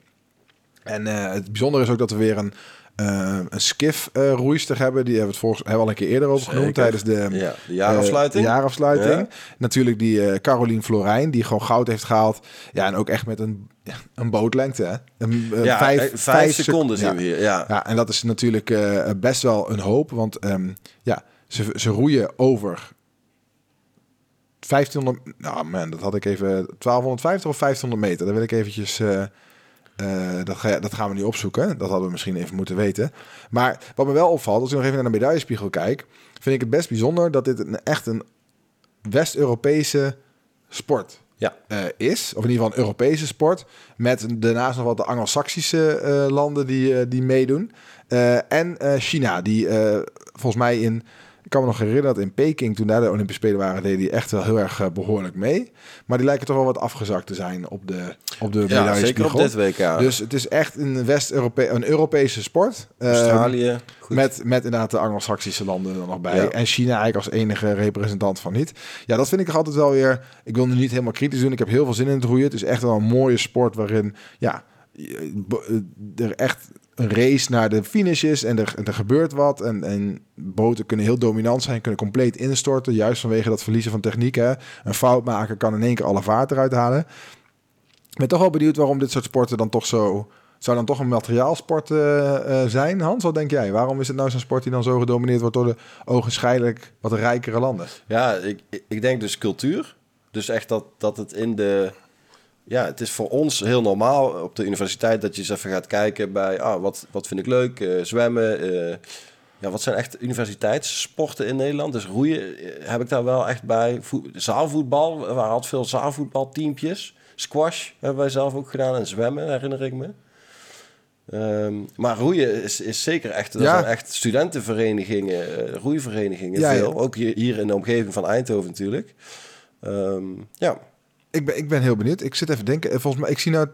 En het bijzondere is ook dat we weer een, eh een skiff eh, hebben. Die hebben we het volgens hebben we al een keer eerder over Zeker. genoemd tijdens de, Ja, de jaarafsluiting. eh, de jaarafsluiting. Ja. Natuurlijk die eh Carolien Florijn, die gewoon goud heeft gehaald. Ja, en ook echt met een, een bootlengte. Hè? Een, eh, ja, vijf, eh, vijf, sec- seconden zien ja. we hier. Ja. En dat is natuurlijk eh, best wel een hoop. Want ehm, ja, ze, ze roeien over 1500... Nou man, dat had ik even... 1250 of 1500 meter. Daar wil ik eventjes... eh, dat, ga, dat gaan we nu opzoeken. Dat hadden we misschien even moeten weten. Maar wat me wel opvalt, als ik nog even naar de medaillespiegel kijk... vind ik het best bijzonder dat dit een, echt een West-Europese sport Ja. eh, is. Of in ieder geval een Europese sport. Met daarnaast nog wat de Anglo-Saxische eh, landen die, die meedoen. En China, die volgens mij in... Ik kan me nog herinneren dat in Peking, toen daar de Olympische Spelen waren, deden die echt wel heel erg eh, behoorlijk mee. Maar die lijken toch wel wat afgezakt te zijn op de, op de ja, zeker op dit WK. Dus het is echt een West-Europe een Europese sport. Eh, Australië. Met, met inderdaad de Anglo-Saxische landen er nog bij. Ja. En China eigenlijk als enige representant van niet. Ja, dat vind ik altijd wel weer... Ik wil nu niet helemaal kritisch doen. Ik heb heel veel zin in het roeien. Het is echt wel een mooie sport waarin... Ja, bo- er echt een race naar de finish is. En er, er gebeurt wat. En, en boten kunnen heel dominant zijn. Kunnen compleet instorten. Juist vanwege dat verliezen van techniek. Hè. Een fout maken kan in één keer alle vaart eruit halen. Ik ben toch wel benieuwd waarom dit soort sporten dan toch zo... Zou dan toch een materiaalsport eh, zijn, Hans? Wat denk jij? Waarom is het nou zo'n sport die dan zo gedomineerd wordt door de ogenschijnlijk wat rijkere landen? Ja, ik, ik denk dus cultuur. Dus echt dat, dat het in de... Ja, het is voor ons heel normaal op de universiteit dat je eens even gaat kijken bij... Ah, wat, wat vind ik leuk? Eh, zwemmen. eh, ja, wat zijn echt universiteitssporten in Nederland? Dus roeien eh, heb ik daar wel echt bij. Voet- zaalvoetbal, we hadden veel zaalvoetbalteampjes. Squash hebben wij zelf ook gedaan. En zwemmen, herinner ik me. Ehm, maar roeien is, is zeker echt... Er Ja. zijn echt studentenverenigingen, roeiverenigingen, Ja, ja. veel. Ook hier, hier in de omgeving van Eindhoven natuurlijk. Ehm, ja, Ik ben, ik ben heel benieuwd. Ik zit even denken. Eh, Volgens mij, ik zie nou...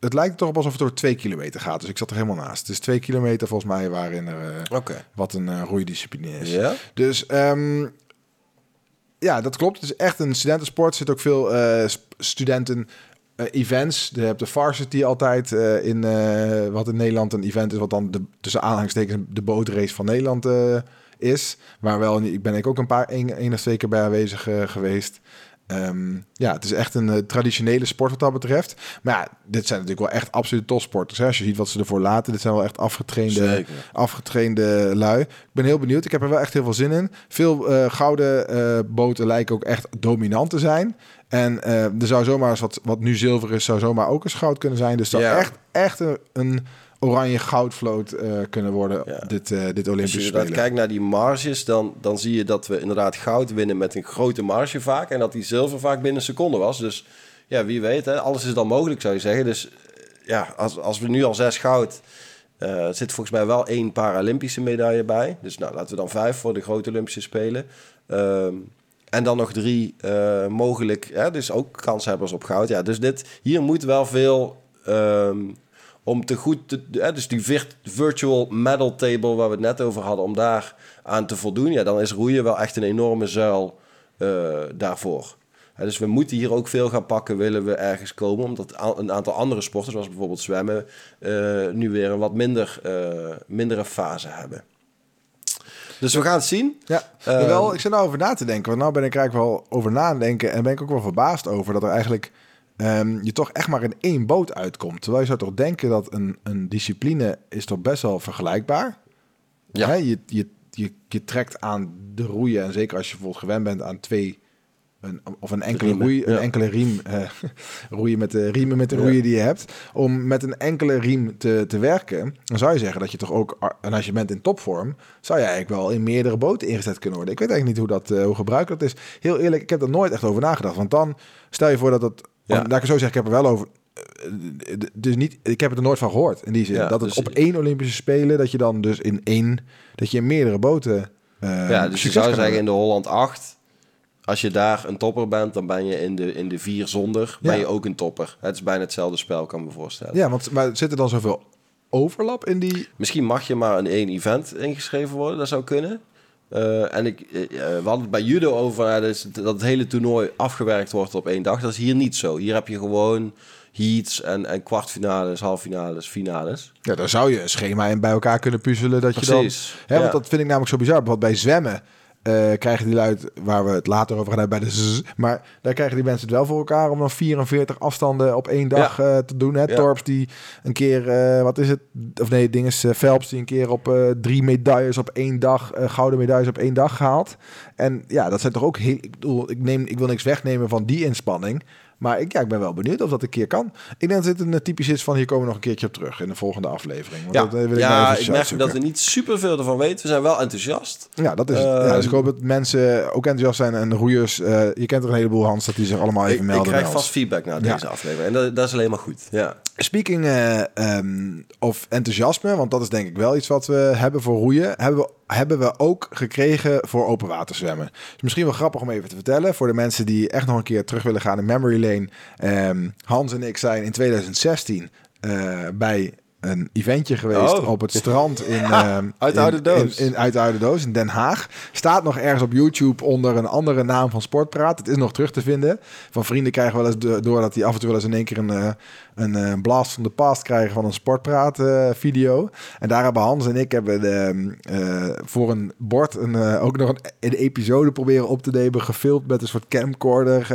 Het lijkt toch op alsof het door twee kilometer gaat. Dus ik zat er helemaal naast. Het is twee kilometer volgens mij waarin er... oké. wat een eh, roeidiscipline is. Ja? Dus ehm, ja, dat klopt. Het is echt een studentensport. Er zitten ook veel studenten events. Je hebt de varsity altijd in wat in Nederland een event is, wat dan de, tussen aanhalingstekens de bootrace van Nederland is. Waar wel, ik ben ik ook een paar één, of twee keer bij aanwezig geweest. Ehm, ja, het is echt een eh, traditionele sport wat dat betreft. Maar ja, dit zijn natuurlijk wel echt absolute topsporters. Hè? Als je ziet wat ze ervoor laten, dit zijn wel echt afgetrainde, Zeker. afgetrainde lui. Ik ben heel benieuwd. Ik heb er wel echt heel veel zin in. Veel eh, gouden eh, boten lijken ook echt dominant te zijn. En er zou zomaar eens wat, wat nu zilver is, zou zomaar ook eens goud kunnen zijn. Dus zou Ja. echt, echt een, een oranje goudvloot eh, kunnen worden, Ja. dit, eh, dit Als je Olympische inderdaad Spelen. kijkt naar die marges, dan, dan zie je dat we inderdaad goud winnen met een grote marge vaak. En dat die zilver vaak binnen een seconde was. Dus ja, wie weet, hè, alles is dan mogelijk zou je zeggen. Dus eh, ja, als, als we nu al zes goud... er zit volgens mij wel één Paralympische medaille bij. Dus nou, laten we dan vijf voor de grote Olympische Spelen. Ehm, En dan nog drie mogelijk, hè, dus ook kanshebbers op goud. Ja, dus dit, hier moet wel veel ehm, om te goed, te, hè, dus die virt- virtual medal table waar we het net over hadden, om daar aan te voldoen. Ja, dan is roeien wel echt een enorme zuil eh, daarvoor. Hè, dus we moeten hier ook veel gaan pakken, willen we ergens komen. Omdat een aantal andere sporten, zoals bijvoorbeeld zwemmen, eh, nu weer een wat minder, eh, mindere fase hebben. Dus we gaan het zien. Ja, Ehm, wel, ik zit nou over na te denken. Want nou ben ik eigenlijk wel over nadenken. En ben ik ook wel verbaasd over dat er eigenlijk ehm, je toch echt maar in één boot uitkomt. Terwijl je zou toch denken dat een, een discipline is toch best wel vergelijkbaar. Ja. Hè, je, je, je, je trekt aan de roeien. En zeker als je bijvoorbeeld gewend bent aan twee... Een, of een enkele, Riemen, roei, een ja. enkele riem, eh, roeien met de riemen met de Ja. roeien die je hebt, om met een enkele riem te, te werken, dan zou je zeggen dat je toch ook, en als je bent in topvorm, zou je eigenlijk wel in meerdere boten ingezet kunnen worden. Ik weet eigenlijk niet hoe dat eh, hoe gebruikelijk dat is. Heel eerlijk, ik heb er nooit echt over nagedacht. Want dan stel je voor dat het, Ja. want, laat ik het zo zeggen, ik heb er wel over. eh, Dus niet, ik heb het er nooit van gehoord in die zin. Ja, dat het dus- op één Olympische Spelen, dat je dan dus in één, dat je in meerdere boten. eh, Ja, dus je zou zeggen in de Holland 8, als je daar een topper bent, dan ben je in de, in de 4 zonder, ben Ja. je ook een topper. Het is bijna hetzelfde spel, kan ik me voorstellen. Ja, want maar zit er dan zoveel overlap in die. Misschien mag je maar in één event ingeschreven worden, dat zou kunnen. Eh, en ik, eh, we hadden het bij judo over dus dat het hele toernooi afgewerkt wordt op één dag. Dat is hier niet zo. Hier heb je gewoon heats en, en kwartfinales, halffinales, finales. Ja, daar zou je een schema in bij elkaar kunnen puzzelen. Dat je dan Precies. Hè, Ja. Want dat vind ik namelijk zo bizar. Want bij zwemmen eh, krijgen die luid, waar we het later over gaan hebben bij de zzz, maar daar krijgen die mensen het wel voor elkaar om dan 44 afstanden op één dag eh, te doen. Hè? Ja. Torps die een keer, eh, wat is het? Of nee, ding is Phelps die een keer op drie medailles op één dag, gouden medailles op één dag gehaald. En ja, dat zijn toch ook heel, ik bedoel, ik, neem, ik wil niks wegnemen van die inspanning. Maar ik, ja, ik ben wel benieuwd of dat een keer kan. Ik denk dat dit een eh, typisch is van hier komen we nog een keertje op terug in de volgende aflevering. Want Ja, dat, eh, wil ik ja ik merk dat we niet superveel ervan weten. We zijn wel enthousiast. Ja, dat is. Ehm, ja, dus ik hoop dat mensen ook enthousiast zijn en roeiers. eh, je kent er een heleboel, Hans, dat die zich allemaal even Ik, ik melden. krijg vast feedback na Ja. deze aflevering. En dat, dat is alleen maar goed. Ja. Speaking eh, ehm, of enthousiasme, want dat is denk ik wel iets wat we hebben voor roeien, hebben we, hebben we ook gekregen voor open water zwemmen. Dus misschien wel grappig om even te vertellen voor de mensen die echt nog een keer terug willen gaan in memory lane. Ehm, Hans en ik zijn in 2016 eh, bij een eventje geweest Oh. op het strand in, ehm, Uit de Oude Doos. In, in, uit de Oude Doos in Den Haag. Staat nog ergens op YouTube onder een andere naam van Sportpraat. Het is nog terug te vinden. Van vrienden krijgen wel eens do- door dat die af en toe wel eens in één keer een, eh, een eh, blast van de past krijgen van een Sportpraat eh, video. En daar hebben Hans en ik hebben de, eh, voor een bord een, ook nog een, een episode proberen op te nemen. Gefilmd met een soort camcorder.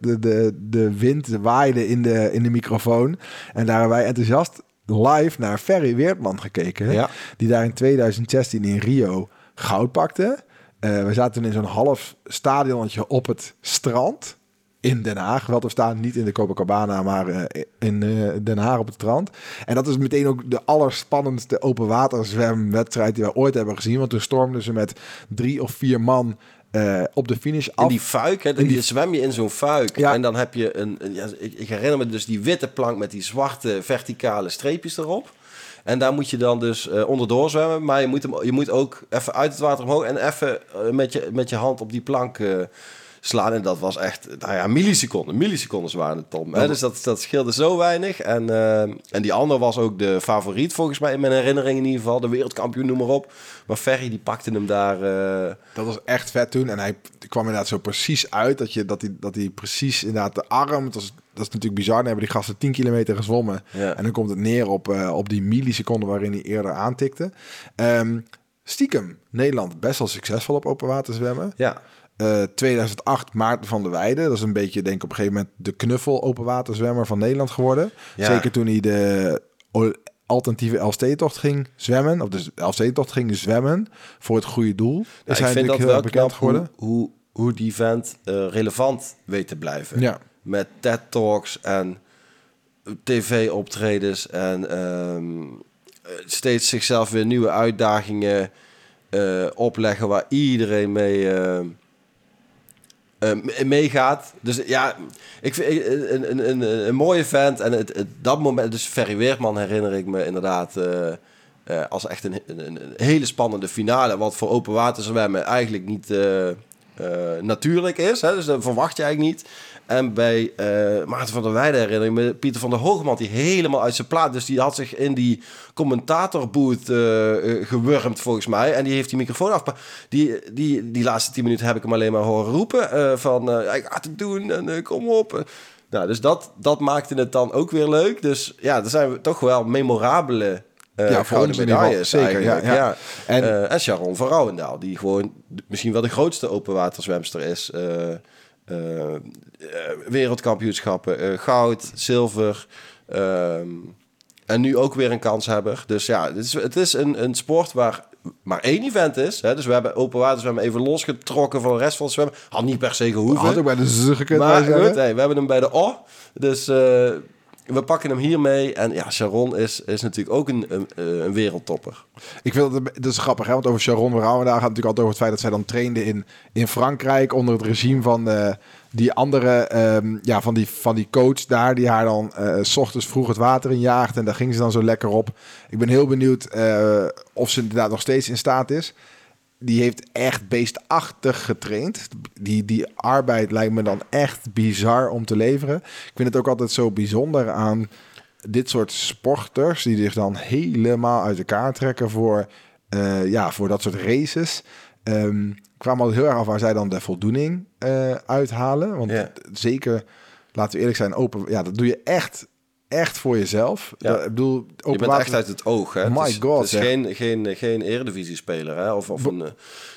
de, de, de wind waaide in de, in de microfoon. En daar hebben wij enthousiast live naar Ferry Weertman gekeken. Ja. Die daar in 2016 in Rio goud pakte. Eh, we zaten in zo'n half stadionnetje op het strand in Den Haag. Wel te staan, niet in de Copacabana, maar eh, in eh, Den Haag op het strand. En dat is meteen ook de allerspannendste open waterzwemwedstrijd die we ooit hebben gezien. Want toen stormden ze met drie of vier man eh, op de finish af. In die fuik, hè, die- die zwem je in zo'n fuik. Ja. En dan heb je een, een- ja, ik, ik herinner me dus die witte plank met die zwarte verticale streepjes erop. En daar moet je dan dus eh, onderdoor zwemmen. Maar je moet, hem, je moet ook even uit het water omhoog en even eh, met, je, met je hand op die plank slaan. En dat was echt, nou ja, milliseconden. Milliseconden waren het, Tom. Hè? Dus dat, dat scheelde zo weinig. En, eh, en die ander was ook de favoriet, volgens mij, in mijn herinnering in ieder geval. De wereldkampioen, noem maar op. Maar Ferry, die pakte hem daar... eh, Dat was echt vet toen. En hij kwam inderdaad zo precies uit dat, je, dat, hij, dat hij precies inderdaad de arm... Het was, dat is natuurlijk bizar. Dan hebben die gasten 10 kilometer gezwommen. Ja. En dan komt het neer op, eh, op die milliseconden waarin hij eerder aantikte. Ehm, stiekem, Nederland best wel succesvol op open water zwemmen. ja, Eh, 2008 Maarten van der Weijden. Dat is een beetje, denk ik, op een gegeven moment de knuffel open waterzwemmer van Nederland geworden. Ja. Zeker toen hij de alternatieve LST-tocht ging zwemmen. Of de LST-tocht ging zwemmen voor het goede doel. Is Ja, ik hij vind dat heel wel erg bekend geworden. Hoe, hoe, hoe die vent eh, relevant weet te blijven. Ja. Met TED-talks en tv-optredens en ehm, eh, steeds zichzelf weer nieuwe uitdagingen eh, opleggen waar iedereen mee, eh, me- meegaat. Dus ja, ik vind eh, een, een, een, een mooie vent. En het, het- dat moment, dus Ferry Weertman herinner ik me inderdaad eh, als echt een, een, hele spannende finale. Wat voor open water zwemmen eigenlijk niet, natuurlijk is. Hè? Dus dat verwacht je eigenlijk niet. En bij uh, Maarten van der Weijden herinner ik me Pieter van der Hoogman... die helemaal uit zijn plaat... dus die had zich in die commentatorbooth uh, gewurmd volgens mij... en die heeft die microfoon af. Die, die, die laatste tien minuten heb ik hem alleen maar horen roepen... van ik ga het doen en kom op... Nou, dus dat, dat maakte het dan ook weer leuk. Dus ja, er zijn toch wel memorabele uh, ja, medailles zeker. Ja, ja. En, uh, en Sharon van Rouwendaal, die gewoon misschien wel de grootste openwaterzwemster is. Uh, wereldkampioenschappen, goud, zilver. Ehm, en nu ook weer een kanshebber. Dus ja, het is, het is een, een sport waar maar één event is. Hè? Dus we hebben open waterzwemmen even losgetrokken van de rest van het zwemmen. Had niet per se gehoeven. Had ook bij de Z gekund. Maar goed, hey, we hebben hem bij de O. Dus uh, we pakken hem hier mee. En ja, Sharon is, is natuurlijk ook een, een, wereldtopper. Ik vind dat is grappig, hè? want over Sharon Rauwendaal gaat natuurlijk altijd over het feit dat zij dan trainde in, in Frankrijk onder het regime van uh, die andere, um, ja, van die, van die coach daar, die haar dan uh, s ochtends vroeg het water in jaagt. En daar ging ze dan zo lekker op. Ik ben heel benieuwd uh, of ze inderdaad nog steeds in staat is die heeft echt beestachtig getraind. Die, die arbeid lijkt me dan echt bizar om te leveren. Ik vind het ook altijd zo bijzonder aan dit soort sporters... die zich dan helemaal uit elkaar trekken voor, uh, ja, voor dat soort races. Um, ik kwam altijd heel erg af waar zij dan de voldoening uh, uithalen. Want zeker, laten we eerlijk zijn, open... Ja, dat doe je echt echt voor jezelf. Ja. ik bedoel, je bent echt uit het oog. Hè? My het is, god. Het is geen, geen, geen eredivisie-speler hè? of, of een, uh,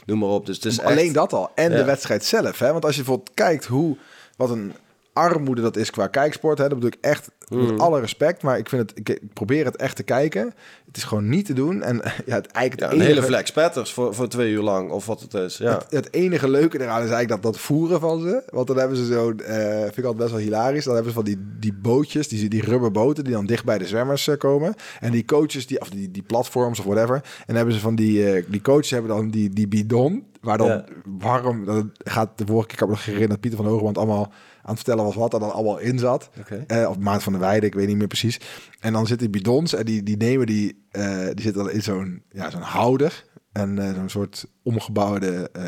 noem maar op. Dus het is Alleen dat al. En ja. de wedstrijd zelf. Hè? Want als je bijvoorbeeld kijkt hoe, wat een armoede dat is qua kijksport. Hè? Dat bedoel ik echt met mm. alle respect. Maar ik, vind het, ik, probeer het echt te kijken. Het is gewoon niet te doen. En ja, het eigenlijk ja, een enige... hele flex petters voor, voor twee uur lang. Of wat het is. Ja. Het, het, enige leuke eraan is eigenlijk dat, dat voeren van ze. Want dan hebben ze zo, uh, vind ik altijd best wel hilarisch. Dan hebben ze van die, die bootjes, die, die rubberboten die dan dicht bij de zwemmers uh, komen. En die coaches, die, of die, die platforms of whatever. En dan hebben ze van die, uh, die coaches hebben dan die, die bidon. Waar dan ja. warm, dat gaat de vorige keer, ik heb nog herinnerd, Pieter van Hoogland allemaal aan het vertellen was wat er dan allemaal in zat. Okay. Uh, of Maart van de Weide, ik weet niet meer precies. En dan zitten die bidons en die, die nemen die, uh, die zitten dan in zo'n ja, zo'n houder. En uh, zo'n soort omgebouwde uh,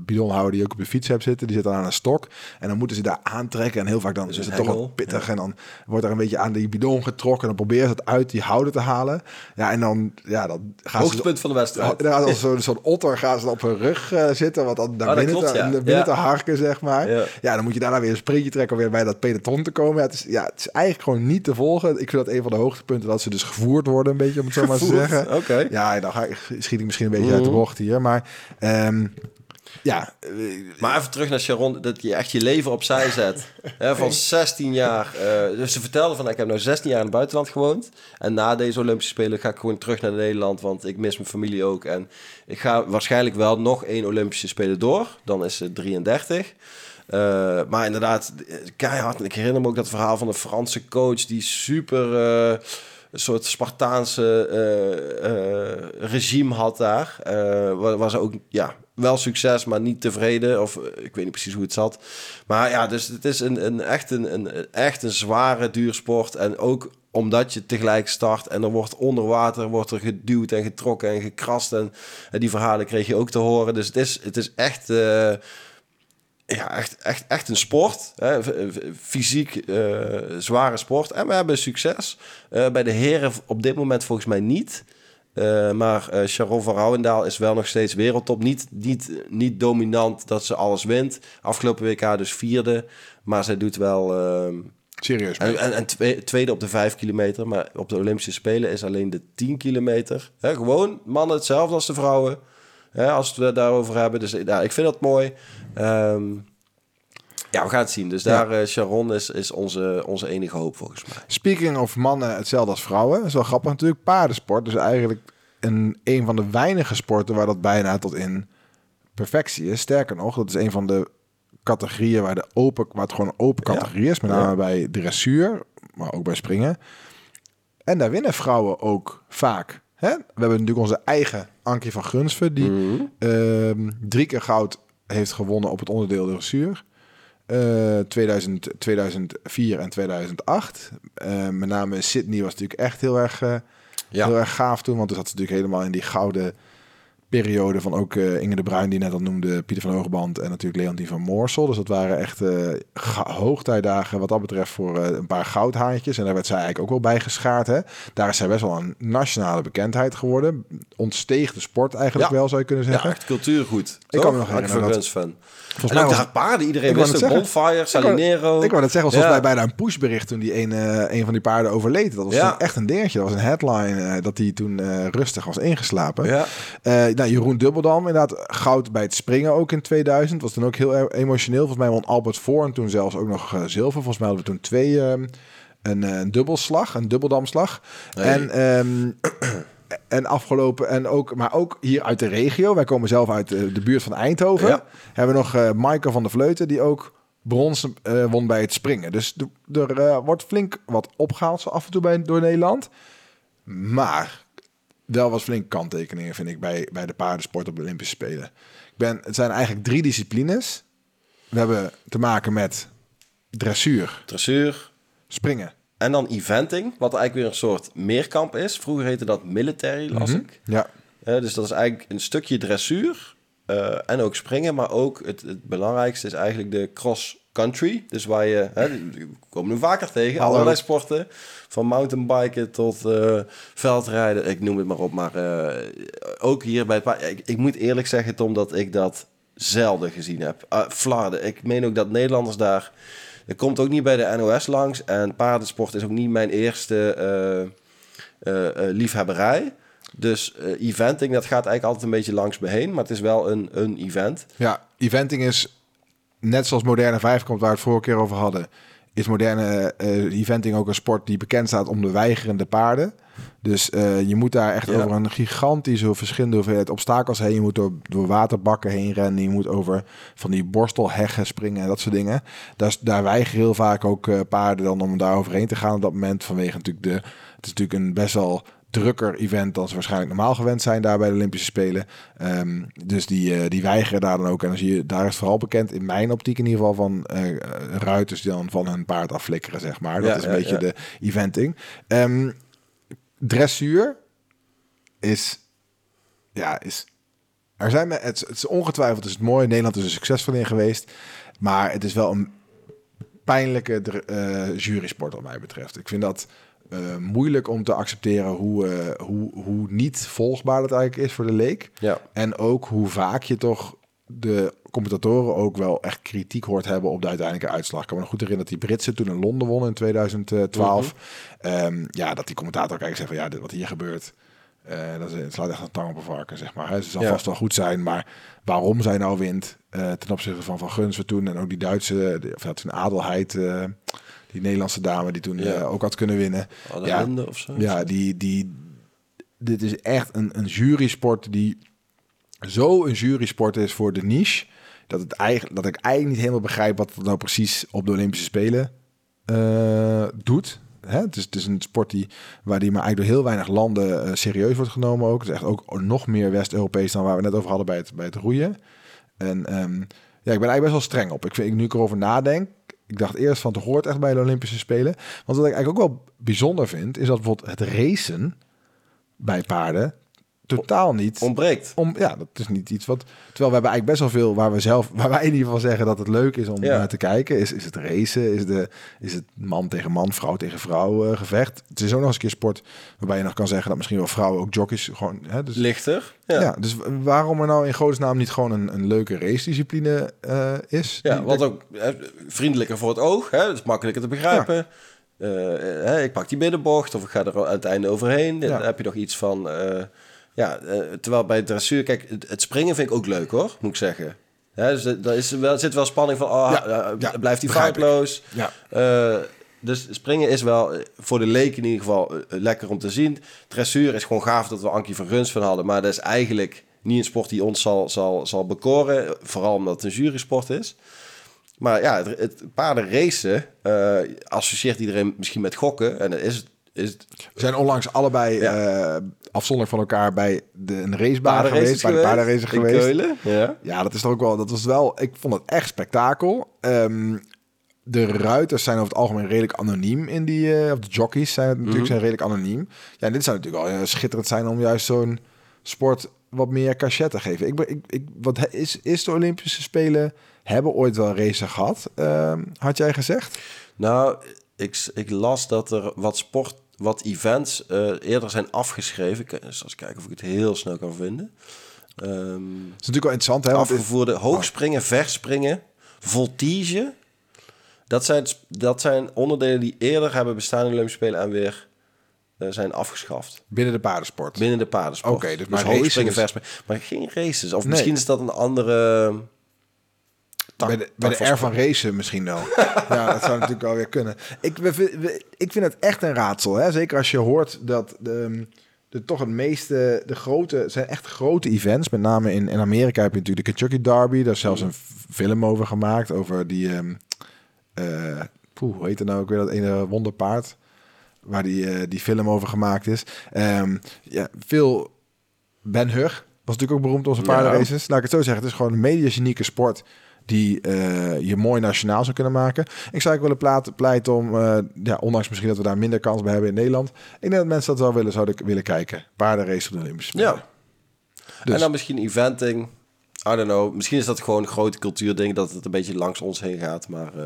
bidonhouder die ook op de fiets hebt zitten. Die zit dan aan een stok. En dan moeten ze daar aantrekken. En heel vaak dan dus is het toch wel pittig. Ja. En dan wordt er een beetje aan die bidon getrokken. En dan proberen ze het uit die houder te halen. Ja, en dan, ja, dan gaan Hoogtepunt ze... van de wedstrijd. Ja, als zo'n zo otter gaan ze op hun rug uh, zitten. Wat dan naar oh, binnen, klopt, te, ja. binnen te harken, zeg maar. Ja. dan moet je daarna weer een sprintje trekken om weer bij dat peloton te komen. Ja, het is, ja, het is eigenlijk gewoon niet te volgen. Ik vind dat een van de hoogtepunten dat ze dus gevoerd worden, een beetje om het zo maar te zeggen. Oké. Okay. Ja, dan ga ik, schiet ik misschien een beetje. Uit de bocht hier. Maar um, ja. Maar even terug naar Sharon, dat je echt je leven opzij zet. He, van 16 jaar. Uh, dus ze vertelde van, ik heb nu 16 jaar in het buitenland gewoond. En na deze Olympische Spelen ga ik gewoon terug naar Nederland, want ik mis mijn familie ook. En ik ga waarschijnlijk wel nog één Olympische Spelen door. Dan is het 33. Uh, maar inderdaad, keihard. En ik herinner me ook dat verhaal van de Franse coach die super... Uh, een soort Spartaanse uh, uh, regime had daar. Uh, ze ook ja, wel succes, maar niet tevreden. Of ik weet niet precies hoe het zat. Maar ja, dus het is een, een, echt, een, een, echt een zware duursport. En ook omdat je tegelijk start en er wordt onder water wordt er geduwd en getrokken en gekrast. En, en die verhalen kreeg je ook te horen. Dus het is, het is echt ja, echt, echt, echt een sport. Hè? Fysiek uh, zware sport. En we hebben succes. Uh, bij de heren op dit moment volgens mij niet. Uh, maar Sharon van Rouwendaal is wel nog steeds wereldtop. Niet, niet, niet dominant dat ze alles wint. Afgelopen WK dus vierde. Maar zij doet wel... Serieus? En, en, en tweede, op de vijf kilometer. Maar op de Olympische Spelen is alleen de 10 kilometer. Hè? Gewoon mannen hetzelfde als de vrouwen. Hè, als we het daarover hebben. Dus ja, ik vind dat mooi. Um, ja, we gaan het zien. Dus daar, ja. uh, Sharon is, is onze, onze enige hoop volgens mij. Speaking of mannen, hetzelfde als vrouwen. Dat is wel grappig natuurlijk. Paardensport. Dus eigenlijk een, een van de weinige sporten waar dat bijna tot in perfectie is. Sterker nog, dat is een van de categorieën waar, de open, waar het gewoon een open categorie ja. is. Met name ja. bij dressuur, maar ook bij springen. En daar winnen vrouwen ook vaak. Hè? We hebben natuurlijk onze eigen Ankie van Gunsven, die mm -hmm. uh, drie keer goud heeft gewonnen op het onderdeel dressuur. Uh, 2000, 2004 en 2008. Uh, met name Sydney was natuurlijk echt heel erg, uh, ja. heel erg gaaf toen. Want toen zat ze natuurlijk helemaal in die gouden periode van ook eh, Inge de Bruin, die net al noemde, Pieter van Hogeband en natuurlijk Leontien van Moorsel. Dus dat waren echt eh, hoogtijdagen wat dat betreft voor eh, een paar goudhaantjes. En daar werd zij eigenlijk ook wel bij geschaard. Hè? Daar is zij best wel een nationale bekendheid geworden. Ontsteeg de sport eigenlijk Ja. wel, zou je kunnen Ja, zeggen. echt cultuurgoed. Ik kan me nog herinneren dat- Guns fan. Volgens En mij was de paarden. Iedereen wist het. Bonfire, Salinero. Ik wou net zeggen, was volgens mij bijna een pushbericht toen die een, eh, een van die paarden overleed. Dat was Ja. echt een dingetje. Dat was een headline eh, dat hij toen eh, rustig was ingeslapen. Ja. Nou, Jeroen Dubbeldam, inderdaad, goud bij het springen ook in 2000. Was toen ook heel erg emotioneel. Volgens mij won Albert Voorn toen zelfs ook nog zilver. Volgens mij hadden we toen twee, ehm, een, een dubbelslag, een dubbeldamslag. En, ehm, en afgelopen, en ook, maar ook hier uit de regio. Wij komen zelf uit eh, de buurt van Eindhoven. Ja. Hebben we nog eh Maaike van der Vleuten, die ook brons eh, won bij het springen. Dus de- er wordt flink wat opgehaald zo af en toe bij, door Nederland. Maar wel wat flink kanttekeningen vind ik bij, bij de paardensport op de Olympische Spelen. Ik ben, het zijn eigenlijk drie disciplines. We hebben te maken met dressuur, Dressuur. springen. En dan eventing, wat eigenlijk weer een soort meerkamp is. Vroeger heette dat military, las Mhm. ik. Ja, Eh, dus dat is eigenlijk een stukje dressuur eh, en ook springen. Maar ook het, het belangrijkste is eigenlijk de cross-country. Dus waar je, hè, die komen nu vaker tegen, Hallo. allerlei sporten. Van mountainbiken tot eh, veldrijden, ik noem het maar op. Maar ook hier bij het ik, ik moet eerlijk zeggen, Tom, dat ik dat zelden gezien heb. Uh, Vlaarden, ik meen ook dat Nederlanders daar... Het komt ook niet bij de NOS langs. En paardensport is ook niet mijn eerste eh, eh, eh, liefhebberij. Dus eventing, dat gaat eigenlijk altijd een beetje langs me heen. Maar het is wel een, een event. ja, eventing is net zoals moderne vijfkamp waar we het vorige keer over hadden. Is moderne eventing ook een sport die bekend staat om de weigerende paarden. Dus eh, je moet daar echt Ja. over een gigantische verschillende hoeveelheid obstakels heen. Je moet door, door waterbakken heen rennen. Je moet over van die borstelheggen springen en dat soort dingen. Daar, daar weigeren heel vaak ook eh, paarden dan om daar overheen te gaan op dat moment. Vanwege natuurlijk de... Het is natuurlijk een best wel drukker event dan ze waarschijnlijk normaal gewend zijn daar bij de Olympische Spelen. Ehm, dus die, eh, die weigeren daar dan ook. En dan zie je, daar is vooral bekend, in mijn optiek in ieder geval, van ruiters die dan van hun paard afflikkeren, zeg maar. Dat Ja, is een ja, beetje ja. de eventing. Ehm, dressuur is, ja, is, er zijn, me- het, is- het is ongetwijfeld is het mooi. Nederland is er succesvol in geweest. Maar het is wel een pijnlijke eh, jurysport wat mij betreft. Ik vind dat eh, moeilijk om te accepteren hoe, eh, hoe, hoe niet volgbaar dat eigenlijk is voor de leek. Ja. En ook hoe vaak je toch de commentatoren ook wel echt kritiek hoort hebben op de uiteindelijke uitslag. Ik kan me nog goed herinneren dat die Britse toen een Londen won in 2012. Ehm, ja, dat die commentator ook eigenlijk zegt van ja, dit wat hier gebeurt. eh, dat is, het slaat echt een tang op een varken, zeg maar. Hè. Ze zal Ja. vast wel goed zijn, maar waarom zij nou wint eh, ten opzichte van Van Gunsven toen en ook die Duitse, de, of ja, toen Adelheid, eh, die Nederlandse dame die toen Ja. ook had kunnen winnen. Alle Ja. Linde of zo. Ja, die, die, dit is echt een, een jurysport die zo een jurysport is voor de niche. Dat, het eigenlijk, dat ik eigenlijk niet helemaal begrijp wat het nou precies op de Olympische Spelen eh, doet. Hè? Het, is, het is een sport die, waar die maar eigenlijk door heel weinig landen eh, serieus wordt genomen ook. Het is echt ook nog meer West-Europees dan waar we net over hadden bij het, bij het roeien. En ehm, ja, ik ben eigenlijk best wel streng op. Ik vind, nu ik erover nadenk, ik dacht eerst van het hoort echt bij de Olympische Spelen. Want wat ik eigenlijk ook wel bijzonder vind, is dat bijvoorbeeld het racen bij paarden totaal niet Ontbreekt. om, ja, dat is niet iets wat. Terwijl we hebben eigenlijk best wel veel waar we zelf, waar wij in ieder geval zeggen dat het leuk is om Ja. naar te kijken. Is, is het racen? Is, de, is het man tegen man, vrouw tegen vrouw eh, gevecht? Het is ook nog eens een keer sport waarbij je nog kan zeggen dat misschien wel vrouwen ook jockeys gewoon. Hè, dus, Lichter. ja. Ja. dus waarom er nou in godesnaam niet gewoon een, een leuke race discipline eh, is? Ja, wat ook hè, vriendelijker voor het oog. Hè? Het is makkelijker te begrijpen. Eh, hè, ik pak die middenbocht of ik ga er aan het einde overheen. Dan heb je nog iets van... eh, ja, eh, terwijl bij dressuur... Kijk, het, springen vind ik ook leuk hoor, moet ik zeggen. Hè, dus er- daar is wel, zit wel spanning van... Oh, Ja, eh, ja, blijft ik. foutloos? Ja. Eh, dus springen is wel eh, voor de leek in ieder geval eh, lekker om te zien. Dressuur is gewoon gaaf dat we Ankie van Guns van hadden. Maar dat is eigenlijk niet een sport die ons zal, zal, zal bekoren. Vooral omdat het een jurysport is. Maar ja, het, het paarden racen eh, associeert iedereen misschien met gokken. En dat is, het- is het We zijn onlangs allebei Ja. eh, afzonderlijk van elkaar bij de, een racebaan geweest. Bij de paardenraces in geweest. Keulen. Ja. Ja, dat is toch ook wel. Dat was wel. Ik vond het echt spektakel. Ehm, de ruiters zijn over het algemeen redelijk anoniem in die. eh of de jockeys zijn het natuurlijk Mhm. zijn redelijk anoniem. Ja, en dit zou natuurlijk wel eh, schitterend zijn om juist zo'n sport wat meer cachet te geven. Ik, ik, ik, wat is, is de Olympische Spelen hebben ooit wel racen gehad? Ehm, had jij gezegd? Nou, ik, ik las dat er wat sport, wat events eh, eerder zijn afgeschreven. Ik zal eens kijken of ik het heel snel kan vinden. Ehm, Dat is natuurlijk wel interessant, hè? Want het- afgevoerde hoogspringen, verspringen, voltige. Dat zijn, dat zijn onderdelen die eerder hebben bestaan in de Olympische Spelen en weer eh, zijn afgeschaft. binnen de paardensport. Binnen de paardensport. Oké, dus maar hoogspringen, races- verspringen. Maar geen races. Of Nee. misschien is dat een andere... tak- bij de, bij de R van racen misschien wel. ja, dat zou natuurlijk wel weer kunnen. Ik, ik vind het echt een raadsel. Hè? Zeker als je hoort dat de, de, toch het meeste, de grote, zijn echt grote events. Met name in, in Amerika heb je natuurlijk de Kentucky Derby. Daar is zelfs een film over gemaakt. Over die, ehm eh, poeh, hoe heet het nou ook weer, dat ene wonderpaard. Waar die, eh, die film over gemaakt is. Ehm, ja, veel Ben Hur was natuurlijk ook beroemd om zijn Ja. paardenraces. Laat ik het zo zeggen. Het is gewoon een mediagenieke sport die eh, je mooi nationaal zou kunnen maken. Ik zou ook willen plaat- pleiten om, eh, ja, ondanks misschien dat we daar minder kans bij hebben in Nederland. Ik denk dat mensen dat wel willen, zouden willen kijken. Paardenrace op de Olympische Spelen. Ja. Dus- En dan misschien eventing. I don't know. Misschien is dat gewoon een grote cultuurding dat het een beetje langs ons heen gaat. Maar eh,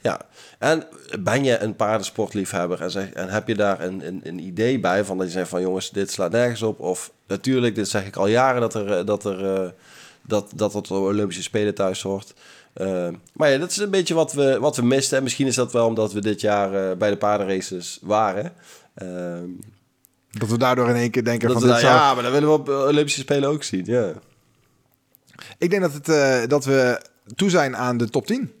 ja. En ben je een paardensportliefhebber en, zeg, en heb je daar een, een, een idee bij van dat je zegt van jongens, dit slaat nergens op. Of natuurlijk, dit zeg ik al jaren dat er, dat er dat, dat het de Olympische Spelen thuis hoort. Eh, maar ja, dat is een beetje wat we, wat we misten. En misschien is dat wel omdat we dit jaar eh, bij de paardenraces waren. Ehm, Dat we daardoor in één keer denken dat van dit daar- zou... ja, maar dat willen we op de Olympische Spelen ook zien. Ja. Ik denk dat, het, eh, dat we toe zijn aan de top 10.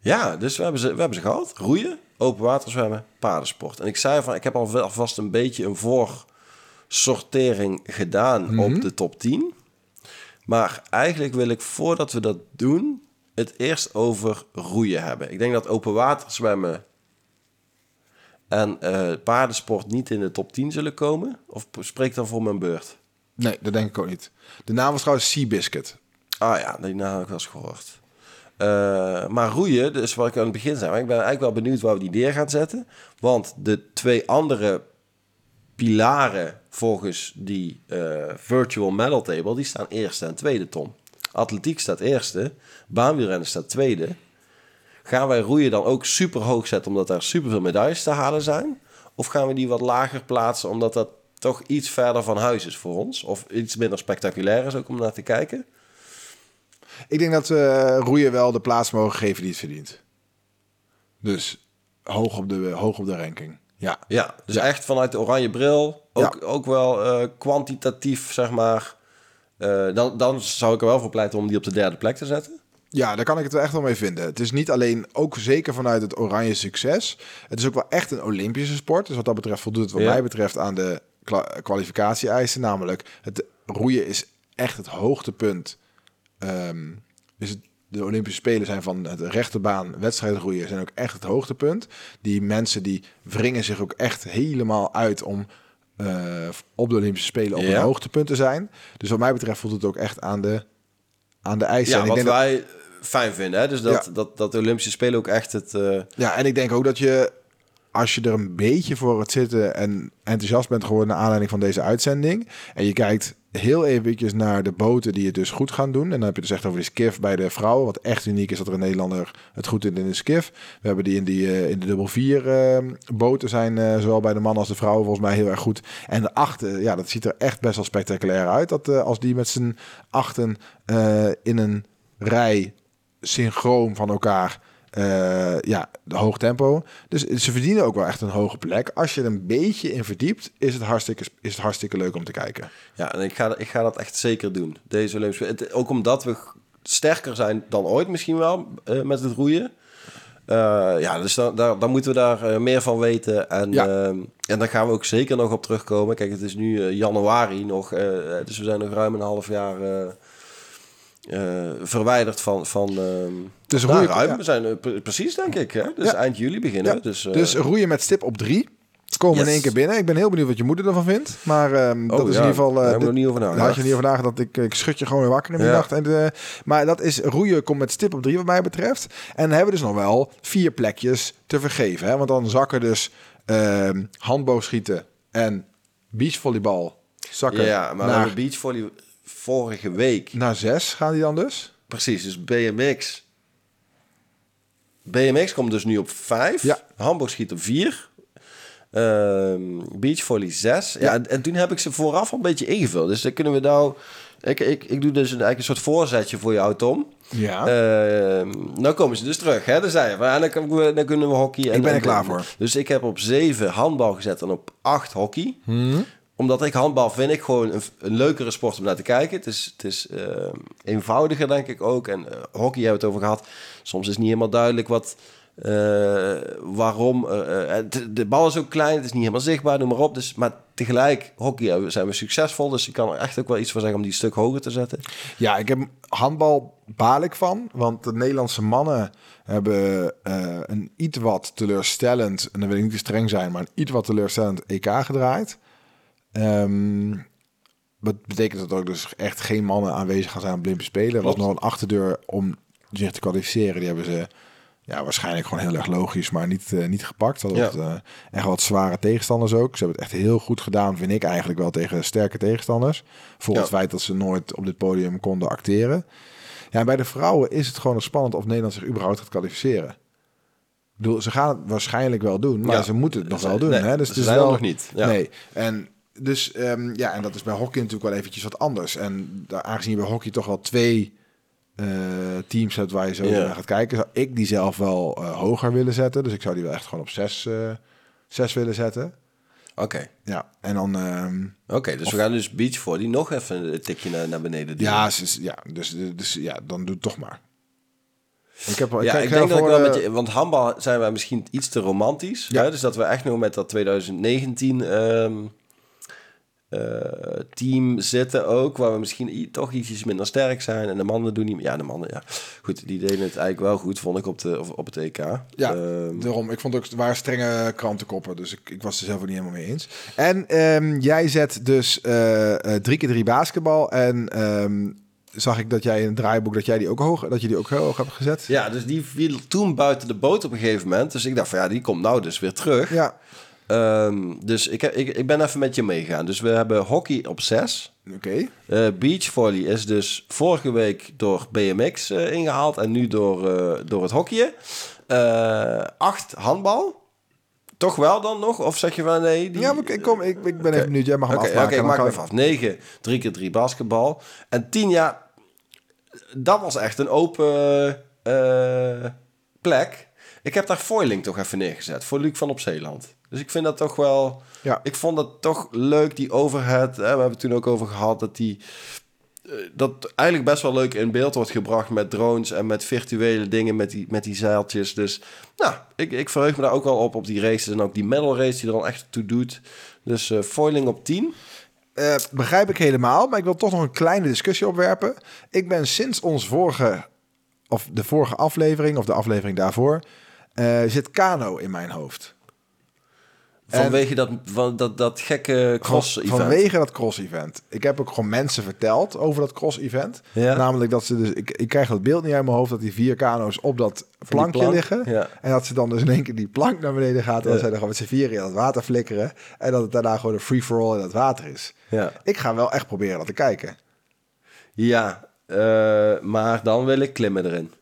Ja, dus we hebben ze, we hebben ze gehad. Roeien, open water zwemmen, paardensport. En ik zei van, ik heb alvast een beetje een voorsortering gedaan op de top 10. Maar eigenlijk wil ik, voordat we dat doen, het eerst over roeien hebben. Ik denk dat open water zwemmen en eh, paardensport niet in de top 10 zullen komen. Of spreek dan voor mijn beurt? Nee, dat denk ik ook niet. De naam was trouwens Seabiscuit. Ah ja, die naam heb ik wel eens gehoord. Eh, maar roeien, dus wat ik aan het begin zei, maar ik ben eigenlijk wel benieuwd waar we die neer gaan zetten. Want de twee andere pilaren volgens die eh, virtual medal table, die staan eerste en tweede, Tom. Atletiek staat eerste, baanwielrennen staat tweede. Gaan wij roeien dan ook super hoog zetten omdat daar super veel medailles te halen zijn? Of gaan we die wat lager plaatsen omdat dat toch iets verder van huis is voor ons? Of iets minder spectaculair is ook om naar te kijken? Ik denk dat we roeien wel de plaats mogen geven die het verdient. Dus hoog op de, hoog op de ranking. Ja. Ja, dus echt vanuit de oranje bril. Ook, ook wel eh, kwantitatief, zeg maar. Eh, dan, dan zou ik er wel voor pleiten om die op de derde plek te zetten. Ja, daar kan ik het wel echt wel mee vinden. Het is niet alleen, ook zeker vanuit het oranje succes. Het is ook wel echt een Olympische sport. Dus wat dat betreft voldoet het wat Ja. mij betreft aan de kwa- kwalificatie-eisen. Namelijk, het roeien is echt het hoogtepunt. Ehm het, de Olympische Spelen zijn van het rechte baan wedstrijdroeien zijn ook echt het hoogtepunt. Die mensen die wringen zich ook echt helemaal uit om eh, op de Olympische Spelen op Ja. een hoogtepunt te zijn. Dus wat mij betreft voldoet het ook echt aan de, aan de eisen. Ja, En ik wat denk dat- wij fijn vinden. Hè? Dus dat, Ja. dat, dat de Olympische Spelen ook echt het... eh, Ja, en ik denk ook dat je, als je er een beetje voor het zitten en enthousiast bent geworden naar aanleiding van deze uitzending, en je kijkt heel eventjes naar de boten die het dus goed gaan doen, en dan heb je dus echt over de skiff bij de vrouwen, wat echt uniek is dat er een Nederlander het goed doet in de skiff. We hebben die in, die, eh, in de dubbel vier eh, boten zijn eh, zowel bij de mannen als de vrouwen volgens mij heel erg goed. En de achten, ja, dat ziet er echt best wel spectaculair uit. Dat eh, als die met z'n achten in een rij synchroon van elkaar. Eh, ja, de hoog tempo. Dus ze verdienen ook wel echt een hoge plek. Als je er een beetje in verdiept, is het hartstikke, is het hartstikke leuk om te kijken. ja, en ik ga, ik ga dat echt zeker doen. Deze Olympische. Het- Ook omdat we sterker zijn dan ooit misschien wel eh, met het roeien. Eh, ja, dus dan, daar, dan moeten we daar meer van weten. En, Ja. en daar gaan we ook zeker nog op terugkomen. Kijk, het is nu januari nog. dus we zijn nog ruim een half jaar eh, verwijderd van... van ehm, Dus nou, roeien- ruim. ja. We zijn eh, pre- precies, denk ik. Hè? Dus Ja. eind juli beginnen Ja. Dus, eh, Dus roeien met stip op drie. Komen in één keer binnen. Ik ben heel benieuwd wat je moeder ervan vindt. Maar ehm, dat is Oh, in ieder geval... daar nog niet over Daar had je niet over nagedacht. Ik, ik schud je gewoon weer wakker in de nacht. En maar dat is roeien komt met stip op drie wat mij betreft. En dan hebben we dus nog wel vier plekjes te vergeven. Hè? Want dan zakken dus ehm handboogschieten en beachvolleybal zakken Ja, maar naar, hebben beachvolley vorige week. naar zes gaan die dan dus? Precies, dus BMX. BMX komt dus nu op 5. Ja. Hamburg schiet op 4. beachvolley 6. Ja, Ja. en, en toen heb ik ze vooraf al een beetje ingevuld. Dus dan kunnen we nou... Ik, ik, ik doe dus een, eigenlijk een soort voorzetje voor jou, Tom. Ja. Ehm, nou komen ze dus terug, hè? Dan zei je, van, ja, dan, kunnen we, dan kunnen we hockey. En, Ik ben er en- klaar voor. Dus ik heb op 7 handbal gezet en op 8 hockey. Hmm. Omdat ik handbal vind ik gewoon een, leukere sport om naar te kijken. Het is, het is ehm, eenvoudiger, denk ik ook. En eh, hockey hebben we het over gehad. Soms is niet helemaal duidelijk wat, eh, waarom. eh, eh, de, de bal is ook klein, het is niet helemaal zichtbaar, noem maar op. Dus, maar tegelijk, hockey eh, zijn we succesvol. Dus ik kan er echt ook wel iets van zeggen om die stuk hoger te zetten. Ja, ik heb handbal baal ik van. Want de Nederlandse mannen hebben eh, een iets wat teleurstellend, en dan wil ik niet te streng zijn, maar een iets wat teleurstellend EK gedraaid. Ehm wat betekent dat ook dus echt geen mannen aanwezig gaan zijn op Olympische Spelen. Er was nog een achterdeur om zich te kwalificeren. Die hebben ze ja, waarschijnlijk gewoon heel erg logisch, maar niet, eh, niet gepakt. Ja. wat, eh, echt wat zware tegenstanders ook. Ze hebben het echt heel goed gedaan, vind ik eigenlijk wel, tegen sterke tegenstanders. Voor Ja. het feit dat ze nooit op dit podium konden acteren. Ja, en bij de vrouwen is het gewoon nog spannend of Nederland zich überhaupt gaat kwalificeren. Ik bedoel, ze gaan het waarschijnlijk wel doen, maar Ja. ze moeten het nog wel doen. nee, hè? Dus ze het is wel nog niet, ja. Nee, en dus ehm, ja, en dat is bij hockey natuurlijk wel eventjes wat anders. En daar, aangezien je bij hockey toch wel twee eh, teams hebt waar je zo naar gaat kijken, zou ik die zelf wel eh, hoger willen zetten. Dus ik zou die wel echt gewoon op zes, eh, zes willen zetten. Oké. Ja, en dan ehm, Oké, dus we gaan dus beachvolley nog even een tikje naar, naar beneden doen. ja, ja, dus, dus ja, dan doe het toch maar. Ik heb Ja, kijk, ik denk dat ik voor, wel met je... Want handbal zijn wij misschien iets te romantisch. Ja. Hè? Dus dat we echt nog met dat 2019 ehm, eh, team zitten ook. Waar we misschien toch ietsjes minder sterk zijn. En de mannen doen niet meer... Ja, de mannen, ja. Goed, die deden het eigenlijk wel goed, vond ik, op, de, op, het EK. Ja, Ehm, daarom. Ik vond ook, waren strenge krantenkoppen, dus ik, ik was er zelf ook niet helemaal mee eens. En ehm, jij zet dus eh, eh, drie keer drie basketbal en ehm, zag ik dat jij in het draaiboek, dat jij die ook hoog, dat je die ook heel hoog hebt gezet. ja, dus die viel toen buiten de boot op een gegeven moment. Dus ik dacht van ja, die komt nou dus weer terug. Ja, Ehm, dus ik, ik, ik ben even met je meegaan. Dus we hebben hockey op 6. oké. Eh beachvolley is dus vorige week door BMX eh, ingehaald en nu door, eh, door het hockeyen. Eh acht handbal. Toch wel dan nog? Of zeg je van nee? Die... Ja, maar ik, kom, ik, ik ben even benieuwd. Jij mag hem Oké, afmaken. oké, maak hem even af. 9, 3 keer 3 basketbal. En 10 jaar, dat was echt een open plek. Ik heb daar foiling toch even neergezet voor Luc van op Zeeland. Dus ik vind dat toch wel... Ja. Ik vond dat toch leuk, die overhead. Hè, we hebben het toen ook over gehad dat die... eh, Dat eigenlijk best wel leuk in beeld wordt gebracht met drones en met virtuele dingen, met die, met die zeiltjes. Dus nou, ik, ik verheug me daar ook wel op, op die races. En ook die medal race die er dan echt toe doet. Dus eh foiling op 10. Eh, begrijp ik helemaal, maar ik wil toch nog een kleine discussie opwerpen. Ik ben sinds ons vorige, of de vorige aflevering, of de aflevering daarvoor, zit Kano in mijn hoofd. Vanwege dat, van, dat, dat gekke cross-event. Vanwege dat cross-event. Ik heb ook gewoon mensen verteld over dat cross-event. Ja. Namelijk dat ze dus... Ik, ik krijg dat beeld niet uit mijn hoofd dat die vier kano's op dat plankje plank, liggen. ja. En dat ze dan dus in één keer die plank naar beneden gaat. En Ja. dan zijn er gewoon met z'n vieren in het water flikkeren. En dat het daarna gewoon een free-for-all in het water is. Ja, Ik ga wel echt proberen dat te kijken. ja eh, maar dan wil ik klimmen erin.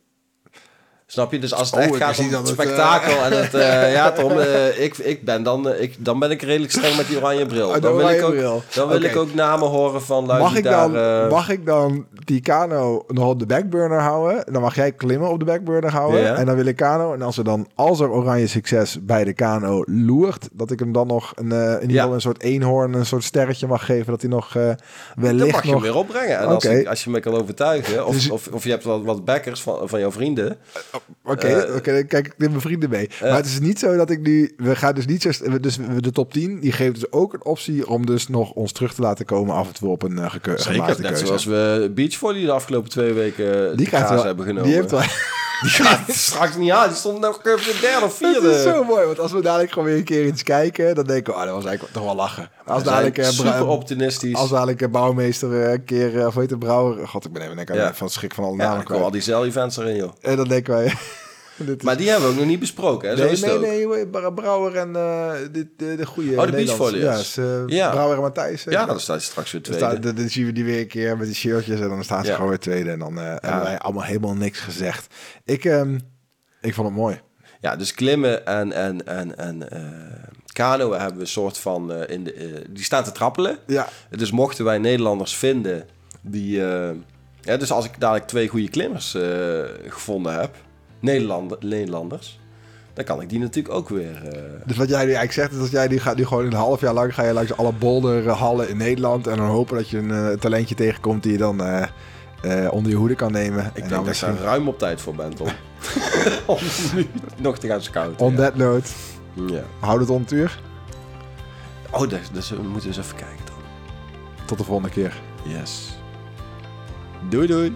Snap je? Dus als het Oh, echt gaat om het spektakel en het... eh, ja, Tom, eh, ik, ik ben dan, eh, ik, dan ben ik redelijk streng met die oranje bril. Oh, Dan wil, ik ook, bril. dan wil ik ook namen horen van... Mag ik, daar, dan, eh, mag ik dan die kano nog op de backburner houden? Dan mag jij klimmen op de backburner houden. En dan wil ik kano. En als er dan, als er oranje succes bij de kano loert, dat ik hem dan nog een, eh, in ieder Ja. geval een soort eenhoorn, een soort sterretje mag geven. Dat hij nog eh dan wellicht mag je hem nog... weer opbrengen. En als, ik, als je me kan overtuigen... Of, Dus- of, of je hebt wat, wat backers van, van jouw vrienden... Oké, Eh, oké, dan kijk ik neem mijn vrienden mee. maar het is niet zo dat ik nu... We gaan dus niet zo... Dus de top 10, die geeft dus ook een optie om dus nog ons terug te laten komen af en toe op een uh, gekeu- gemaakte Zeker, net keuze. zoals we beachvolley de afgelopen twee weken die krijgt wel, hebben genomen. Die heeft wel... Die gaat straks niet aan. Die stond nog de derde of Het vierde. is zo mooi, want als we dadelijk gewoon weer een keer iets kijken, dan denken we, oh, dat was eigenlijk toch wel lachen. Als dadelijk, eh, super optimistisch. als dadelijk een bouwmeester eh, een keer, eh, of weet de brouwer, god, ik ben even denk Ja. van het schrik van alle ja, namen dan komen al kwijt. die zeil-events erin, joh. En dan denken wij, is- Maar die hebben we ook nog niet besproken, hè? Zo nee, is nee, ook. nee, Brouwer en eh, de, de, de goede Oh, de beachvolleyers. Ja. Brouwer en Matthijs. Ja, dan staat hij straks weer dan, tweede. staat, dan, zien we die weer een keer met die shirtjes en dan staan ze Ja. gewoon weer tweede. En dan eh, hebben wij allemaal helemaal niks gezegd. Ik, ehm, ik vond het mooi. Ja, dus klimmen en, en, en, en eh kanoën hebben we een soort van... in de, die staan te trappelen. Ja, Dus mochten wij Nederlanders vinden die... ja, dus als ik dadelijk twee goede klimmers gevonden heb, Nederland, Nederlanders, dan kan ik die natuurlijk ook weer... eh, dus wat jij nu eigenlijk zegt, is dat jij die gaat nu gewoon een half jaar lang ga je langs alle boulderhallen in Nederland en dan hopen dat je een eh, talentje tegenkomt die je dan eh, onder je hoede kan nemen. ik en denk dan dat ik daar ruim op tijd voor ben, Tom. Om nu nog te gaan scouten. On ja. that note, Ja. houd het on het uur. Oh, dus, dus we moeten eens even kijken dan. Tot de volgende keer. Yes. Doei doei.